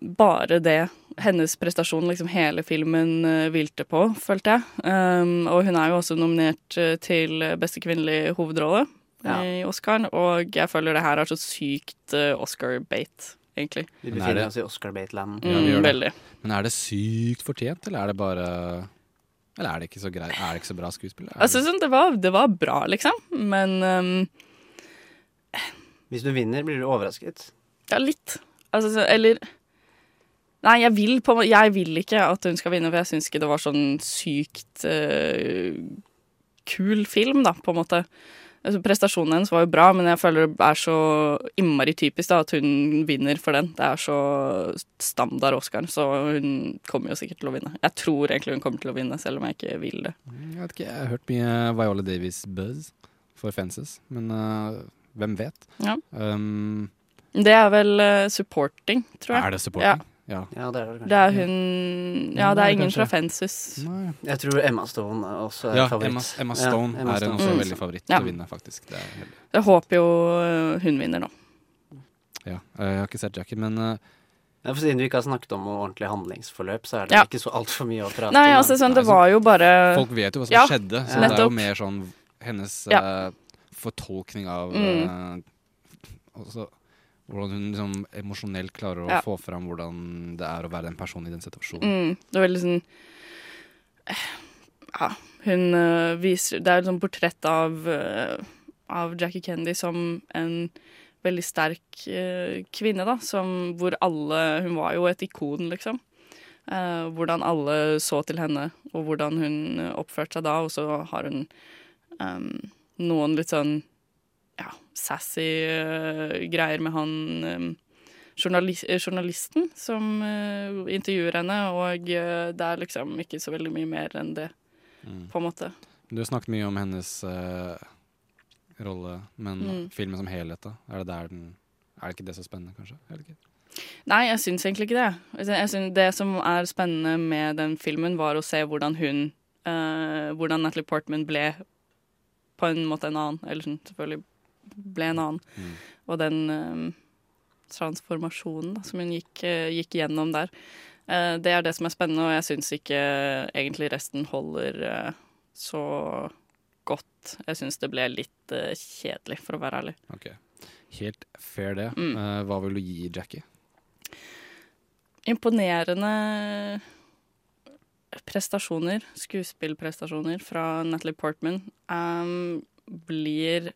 bare det hennes prestasjon liksom hele filmen uh, hvilte på, følte jeg. Um, og hun er jo også nominert uh, til beste kvinnelige hovedrolle ja. i Oscaren, og jeg føler det her er så sykt Oscar-bate, egentlig. Vi befinner oss i Oscar-bate-land. Mm, veldig. Men er det sykt fortjent, eller er det bare eller er det ikke så, grei, er det ikke så bra skuespill? Altså, sånn, det, var, det, var, bra, liksom, men um, Hvis du vinner, blir du overrasket? Ja, litt. Altså, så, eller Nei, jeg vil, på, jeg vil, ikke at hun skal vinne, for jeg syns ikke det var sånn sykt uh, kul film, da, på en måte. Altså, prestasjonen hennes var jo bra, men jeg føler det er så innmari typisk da, at hun vinner for den. Det er så standard Oscar, så hun kommer jo sikkert til å vinne. Jeg tror egentlig hun kommer til å vinne, selv om jeg ikke vil det. Jeg vet ikke, jeg har hørt mye Viola Davis-buzz for Fences, men uh, hvem vet? Ja. Um, det er vel uh, supporting, tror jeg. Er det supporting? Ja. Ja. ja, det er det kanskje. Det er hun Ja, det er ingen fra Fences. Nei. Jeg tror Emma Stone også er ja, favoritt. Emma, Emma Stone ja, Emma er en også Mm. veldig favoritt til Ja. å vinne, faktisk. Det er. Jeg håper jo øh, hun vinner nå. Ja, jeg har ikke sett Jackie, men uh, Ja, for Siden vi ikke har snakket om noe ordentlig handlingsforløp, så er det Ja. ikke så altfor mye å prate Nei, om. altså sånn, det var jo bare folk vet jo hva som Ja, skjedde, så det er jo mer sånn hennes Ja. uh, fortolkning av Mm. uh, også, hvordan hun liksom emosjonelt klarer å Ja. få fram hvordan det er å være den personen i den situasjonen. Mm, det var veldig sånn Ja, hun øh, viser Det er et sånt portrett av, øh, av Jackie Kennedy som en veldig sterk kvinne, da, som hvor alle Hun var jo et ikon, liksom. Eh, hvordan alle så til henne, og hvordan hun oppførte seg da. Og så har hun um, noen litt sånn sassy uh, greier med han um, journalis journalisten som uh, intervjuer henne, og uh, det er liksom ikke så veldig mye mer enn det, Mm. på en måte. Du har snakket mye om hennes rolle, men Mm. filmen som helhet, da? Er det, den, er det ikke det så spennende, kanskje? Er det ikke? Nei, jeg syns egentlig ikke det. Jeg synes det som er spennende med den filmen, var å se hvordan hun uh, Hvordan Natalie Portman ble på en måte en annen. Eller sånn, selvfølgelig ble en annen. Mm. Og den øh, transformasjonen da, som hun gikk, øh, gikk gjennom der. Eh, det er det som er spennende, og jeg syns ikke egentlig resten holder så godt. Jeg syns det ble litt kjedelig, for å være ærlig. Okay. Helt fair det. Mm. Eh, hva vil du gi Jackie? imponerende prestasjoner, skuespillprestasjoner fra Natalie Portman, um, blir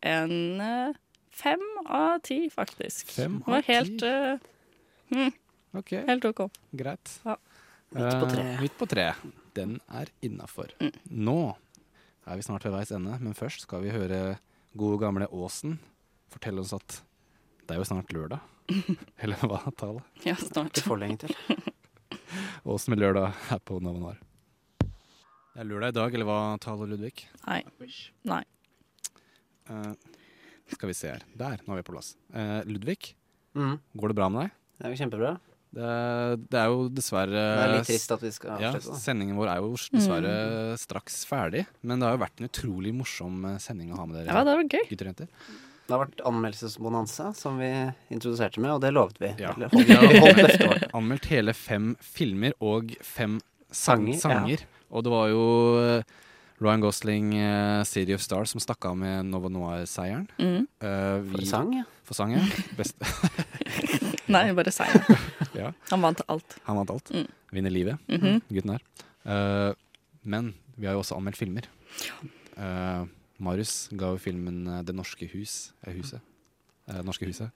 en eh, fem av ti, faktisk. Fem av var av helt ti? eh, hm, Ok. Helt OK. Greit. Ja. Midt på treet. midt på treet. Den er innafor. Nå er vi snart ved veis ende, men først skal vi høre gode gamle Åsen fortelle oss at det er jo snart lørdag. *laughs* Eller hva, Tale? Ja, snart. Ikke for lenge til. *laughs* Åsen med lørdag her på Navanar. Det er lørdag i dag, eller hva, Tale Ludvig? Nei. Nei. Eh, skal vi se her. Der, nå er vi på plass. Eh, Ludvig, mm. går det bra med deg? Det er jo kjempebra. Det, det er jo dessverre Det er litt trist at vi skal ja, avslutte, da. Sendingen vår er jo dessverre straks ferdig. Men det har jo vært en utrolig morsom eh, sending å ha med dere. Ja, det var gøy. Gutter og jenter. Det har vært anmeldelsesbonanza, som vi introduserte med, og det lovet vi. Ja. Eller, Vi *laughs* holdt- har holdt løftet vårt. anmeldt hele fem filmer og fem sang Sanger, sanger. Og det var jo Ryan Gosling, uh, City of Stars, som stakk av med Nova Noir-seieren. Mm. Uh, For sang, ja. For sang, ja. *laughs* Best. *laughs* Nei, bare seier. *laughs* ja. Han vant alt. Han vant alt. Mm. Vinner livet, Mhm. gutten her. Uh, men vi har jo også anmeldt filmer. Uh, Marius ga jo filmen Det norske hus, huset. Uh, norske huset.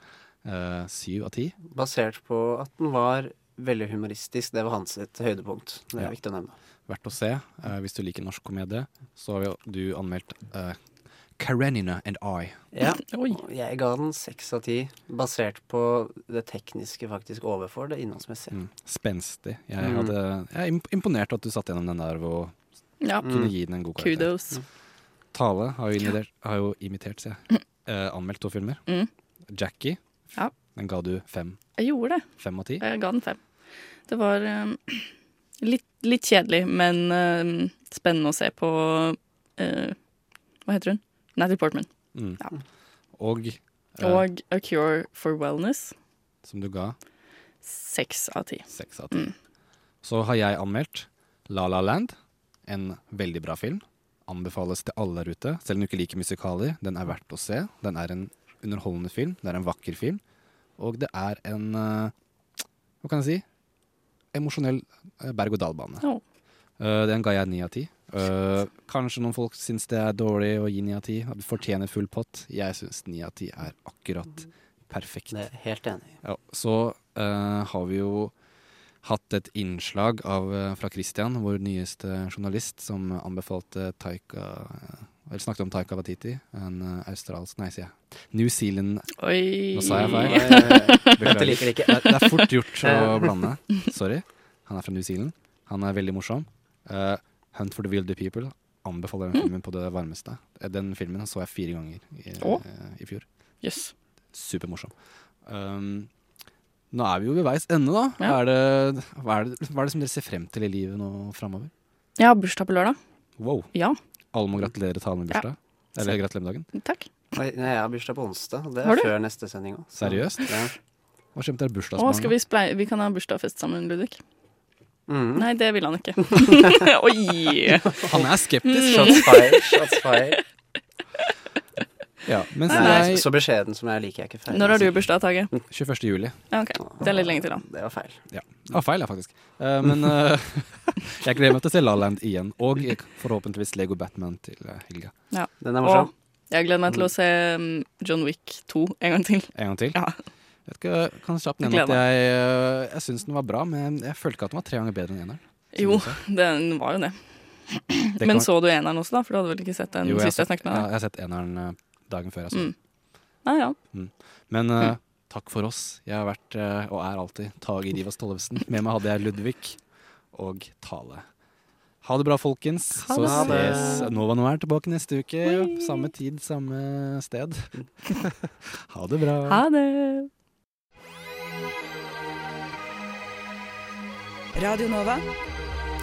eh, Syv av ti. Basert på at den var veldig humoristisk. Det var hans høydepunkt. Det er Ja. viktig å nevne. Verdt å se. Uh, hvis du liker norsk komedie, så har du anmeldt uh, Karenina and I. Ja, *laughs* jeg ga den seks av ti, basert på det tekniske faktisk overfor det innholdsmessige. Mm. Spenstig. Jeg, Mm. hadde, jeg er imponert at du satt gjennom den der og Ja. kunne Mm. gi den en god karakter. Kudos. Mm. Tale har jo, imitert, har jo imitert sier jeg. Eh, anmeldt to filmer. Mm. Jackie. Ja. Den ga du fem. Jeg gjorde det. Fem av ti. Jeg ga den fem. Det var um, litt, litt kjedelig, men uh, spennende å se på uh, Hva heter hun? Natalie Portman. Mm. Ja. Og, uh, Og A Cure for Wellness. som du ga Seks av ti. seks av ti. Mm. Så har jeg anmeldt La La Land. En veldig bra film. Anbefales til alle der ute. Selv om du ikke liker musikaler. Den er verdt å se. Den er en underholdende film. Det er en vakker film. Og det er en Hva kan jeg si? Emosjonell eh, berg-og-dal-bane. Ja. Uh, den ga jeg ni av ti. Eh, kanskje noen folk syns det er dårlig å gi ni av ti. At du fortjener full pott. Jeg syns ni av ti er akkurat perfekt. Det er helt enig. Ja, så uh, har vi jo hatt et innslag av, fra Christian, vår nyeste journalist, som anbefalte Taika Eller snakket om Taika Watiti, en eh, australsk Nei, sier jeg. New Zealand Oi. Nå sa jeg feil. *laughs* Dette liker de ikke. Det er fort gjort å *laughs* blande. Sorry. Han er fra New Zealand. Han er veldig morsom. Uh, Hunt for the Wilder People anbefaler den filmen på det varmeste. Eh, Den filmen så jeg fire ganger i, eh, i fjor. Yes. Supermorsom. Um, nå er vi jo ved veis ende, da. Ja. Er det, hva, er det, hva er det som dere ser frem til i livet nå framover? Jeg har bursdag på lørdag. Wow. Ja. Alle må gratulere Tale med bursdag. Eller gratulerer med dagen. Takk. Oi, nei, Jeg har bursdag på onsdag, og det er før neste sending òg. Seriøst? Ja. Hva skjer med dere Å, bursdagsbarn? skal vi, splei vi kan ha bursdagsfest sammen, Ludvig. Mm. Nei, det vil han ikke. *laughs* Oi! Han er skeptisk. Mm. Shots fire. shots fired. *laughs* Ja, mens Nei, nei, jeg så beskjeden som jeg liker jeg ikke feil. Når har du bursdag, Tage? 21. juli. Ja, ok. Det er litt lenge til, da. Det var feil. Ja. Det var feil, ja, faktisk. Eh, men eh, *laughs* jeg gleder meg til å se La La Land igjen. Og forhåpentligvis Lego Batman til eh, helga. Ja. Den er morsom. Og jeg gleder meg til å se um, John Wick 2 en gang til. En gang til? Ja. Jeg ikke, kan kjapt nevne Gleder at jeg, eh, jeg syns den var bra, men jeg følte ikke at den var tre ganger bedre enn eneren. Jo, den var jo det. Det Men kan- så du eneren også, da? For du hadde vel ikke sett den Jo, jeg har siste jeg sett- snakket med Ja, deg? jeg har sett eneren eh, dagen før jeg så den. Mm. Ja, ja. Mm. Men uh, Mm. takk for oss. Jeg har vært, uh, og er alltid, Tage Rivas Tollefsen. Med meg hadde jeg Ludvig og Tale. Ha det bra, folkens. Ha Så ses Nova Noir tilbake neste uke. Samme tid, samme sted. *laughs* ha det bra. Ha det! Radio Nova,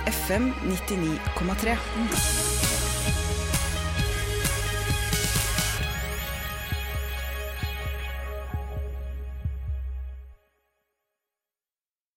FM 99,3.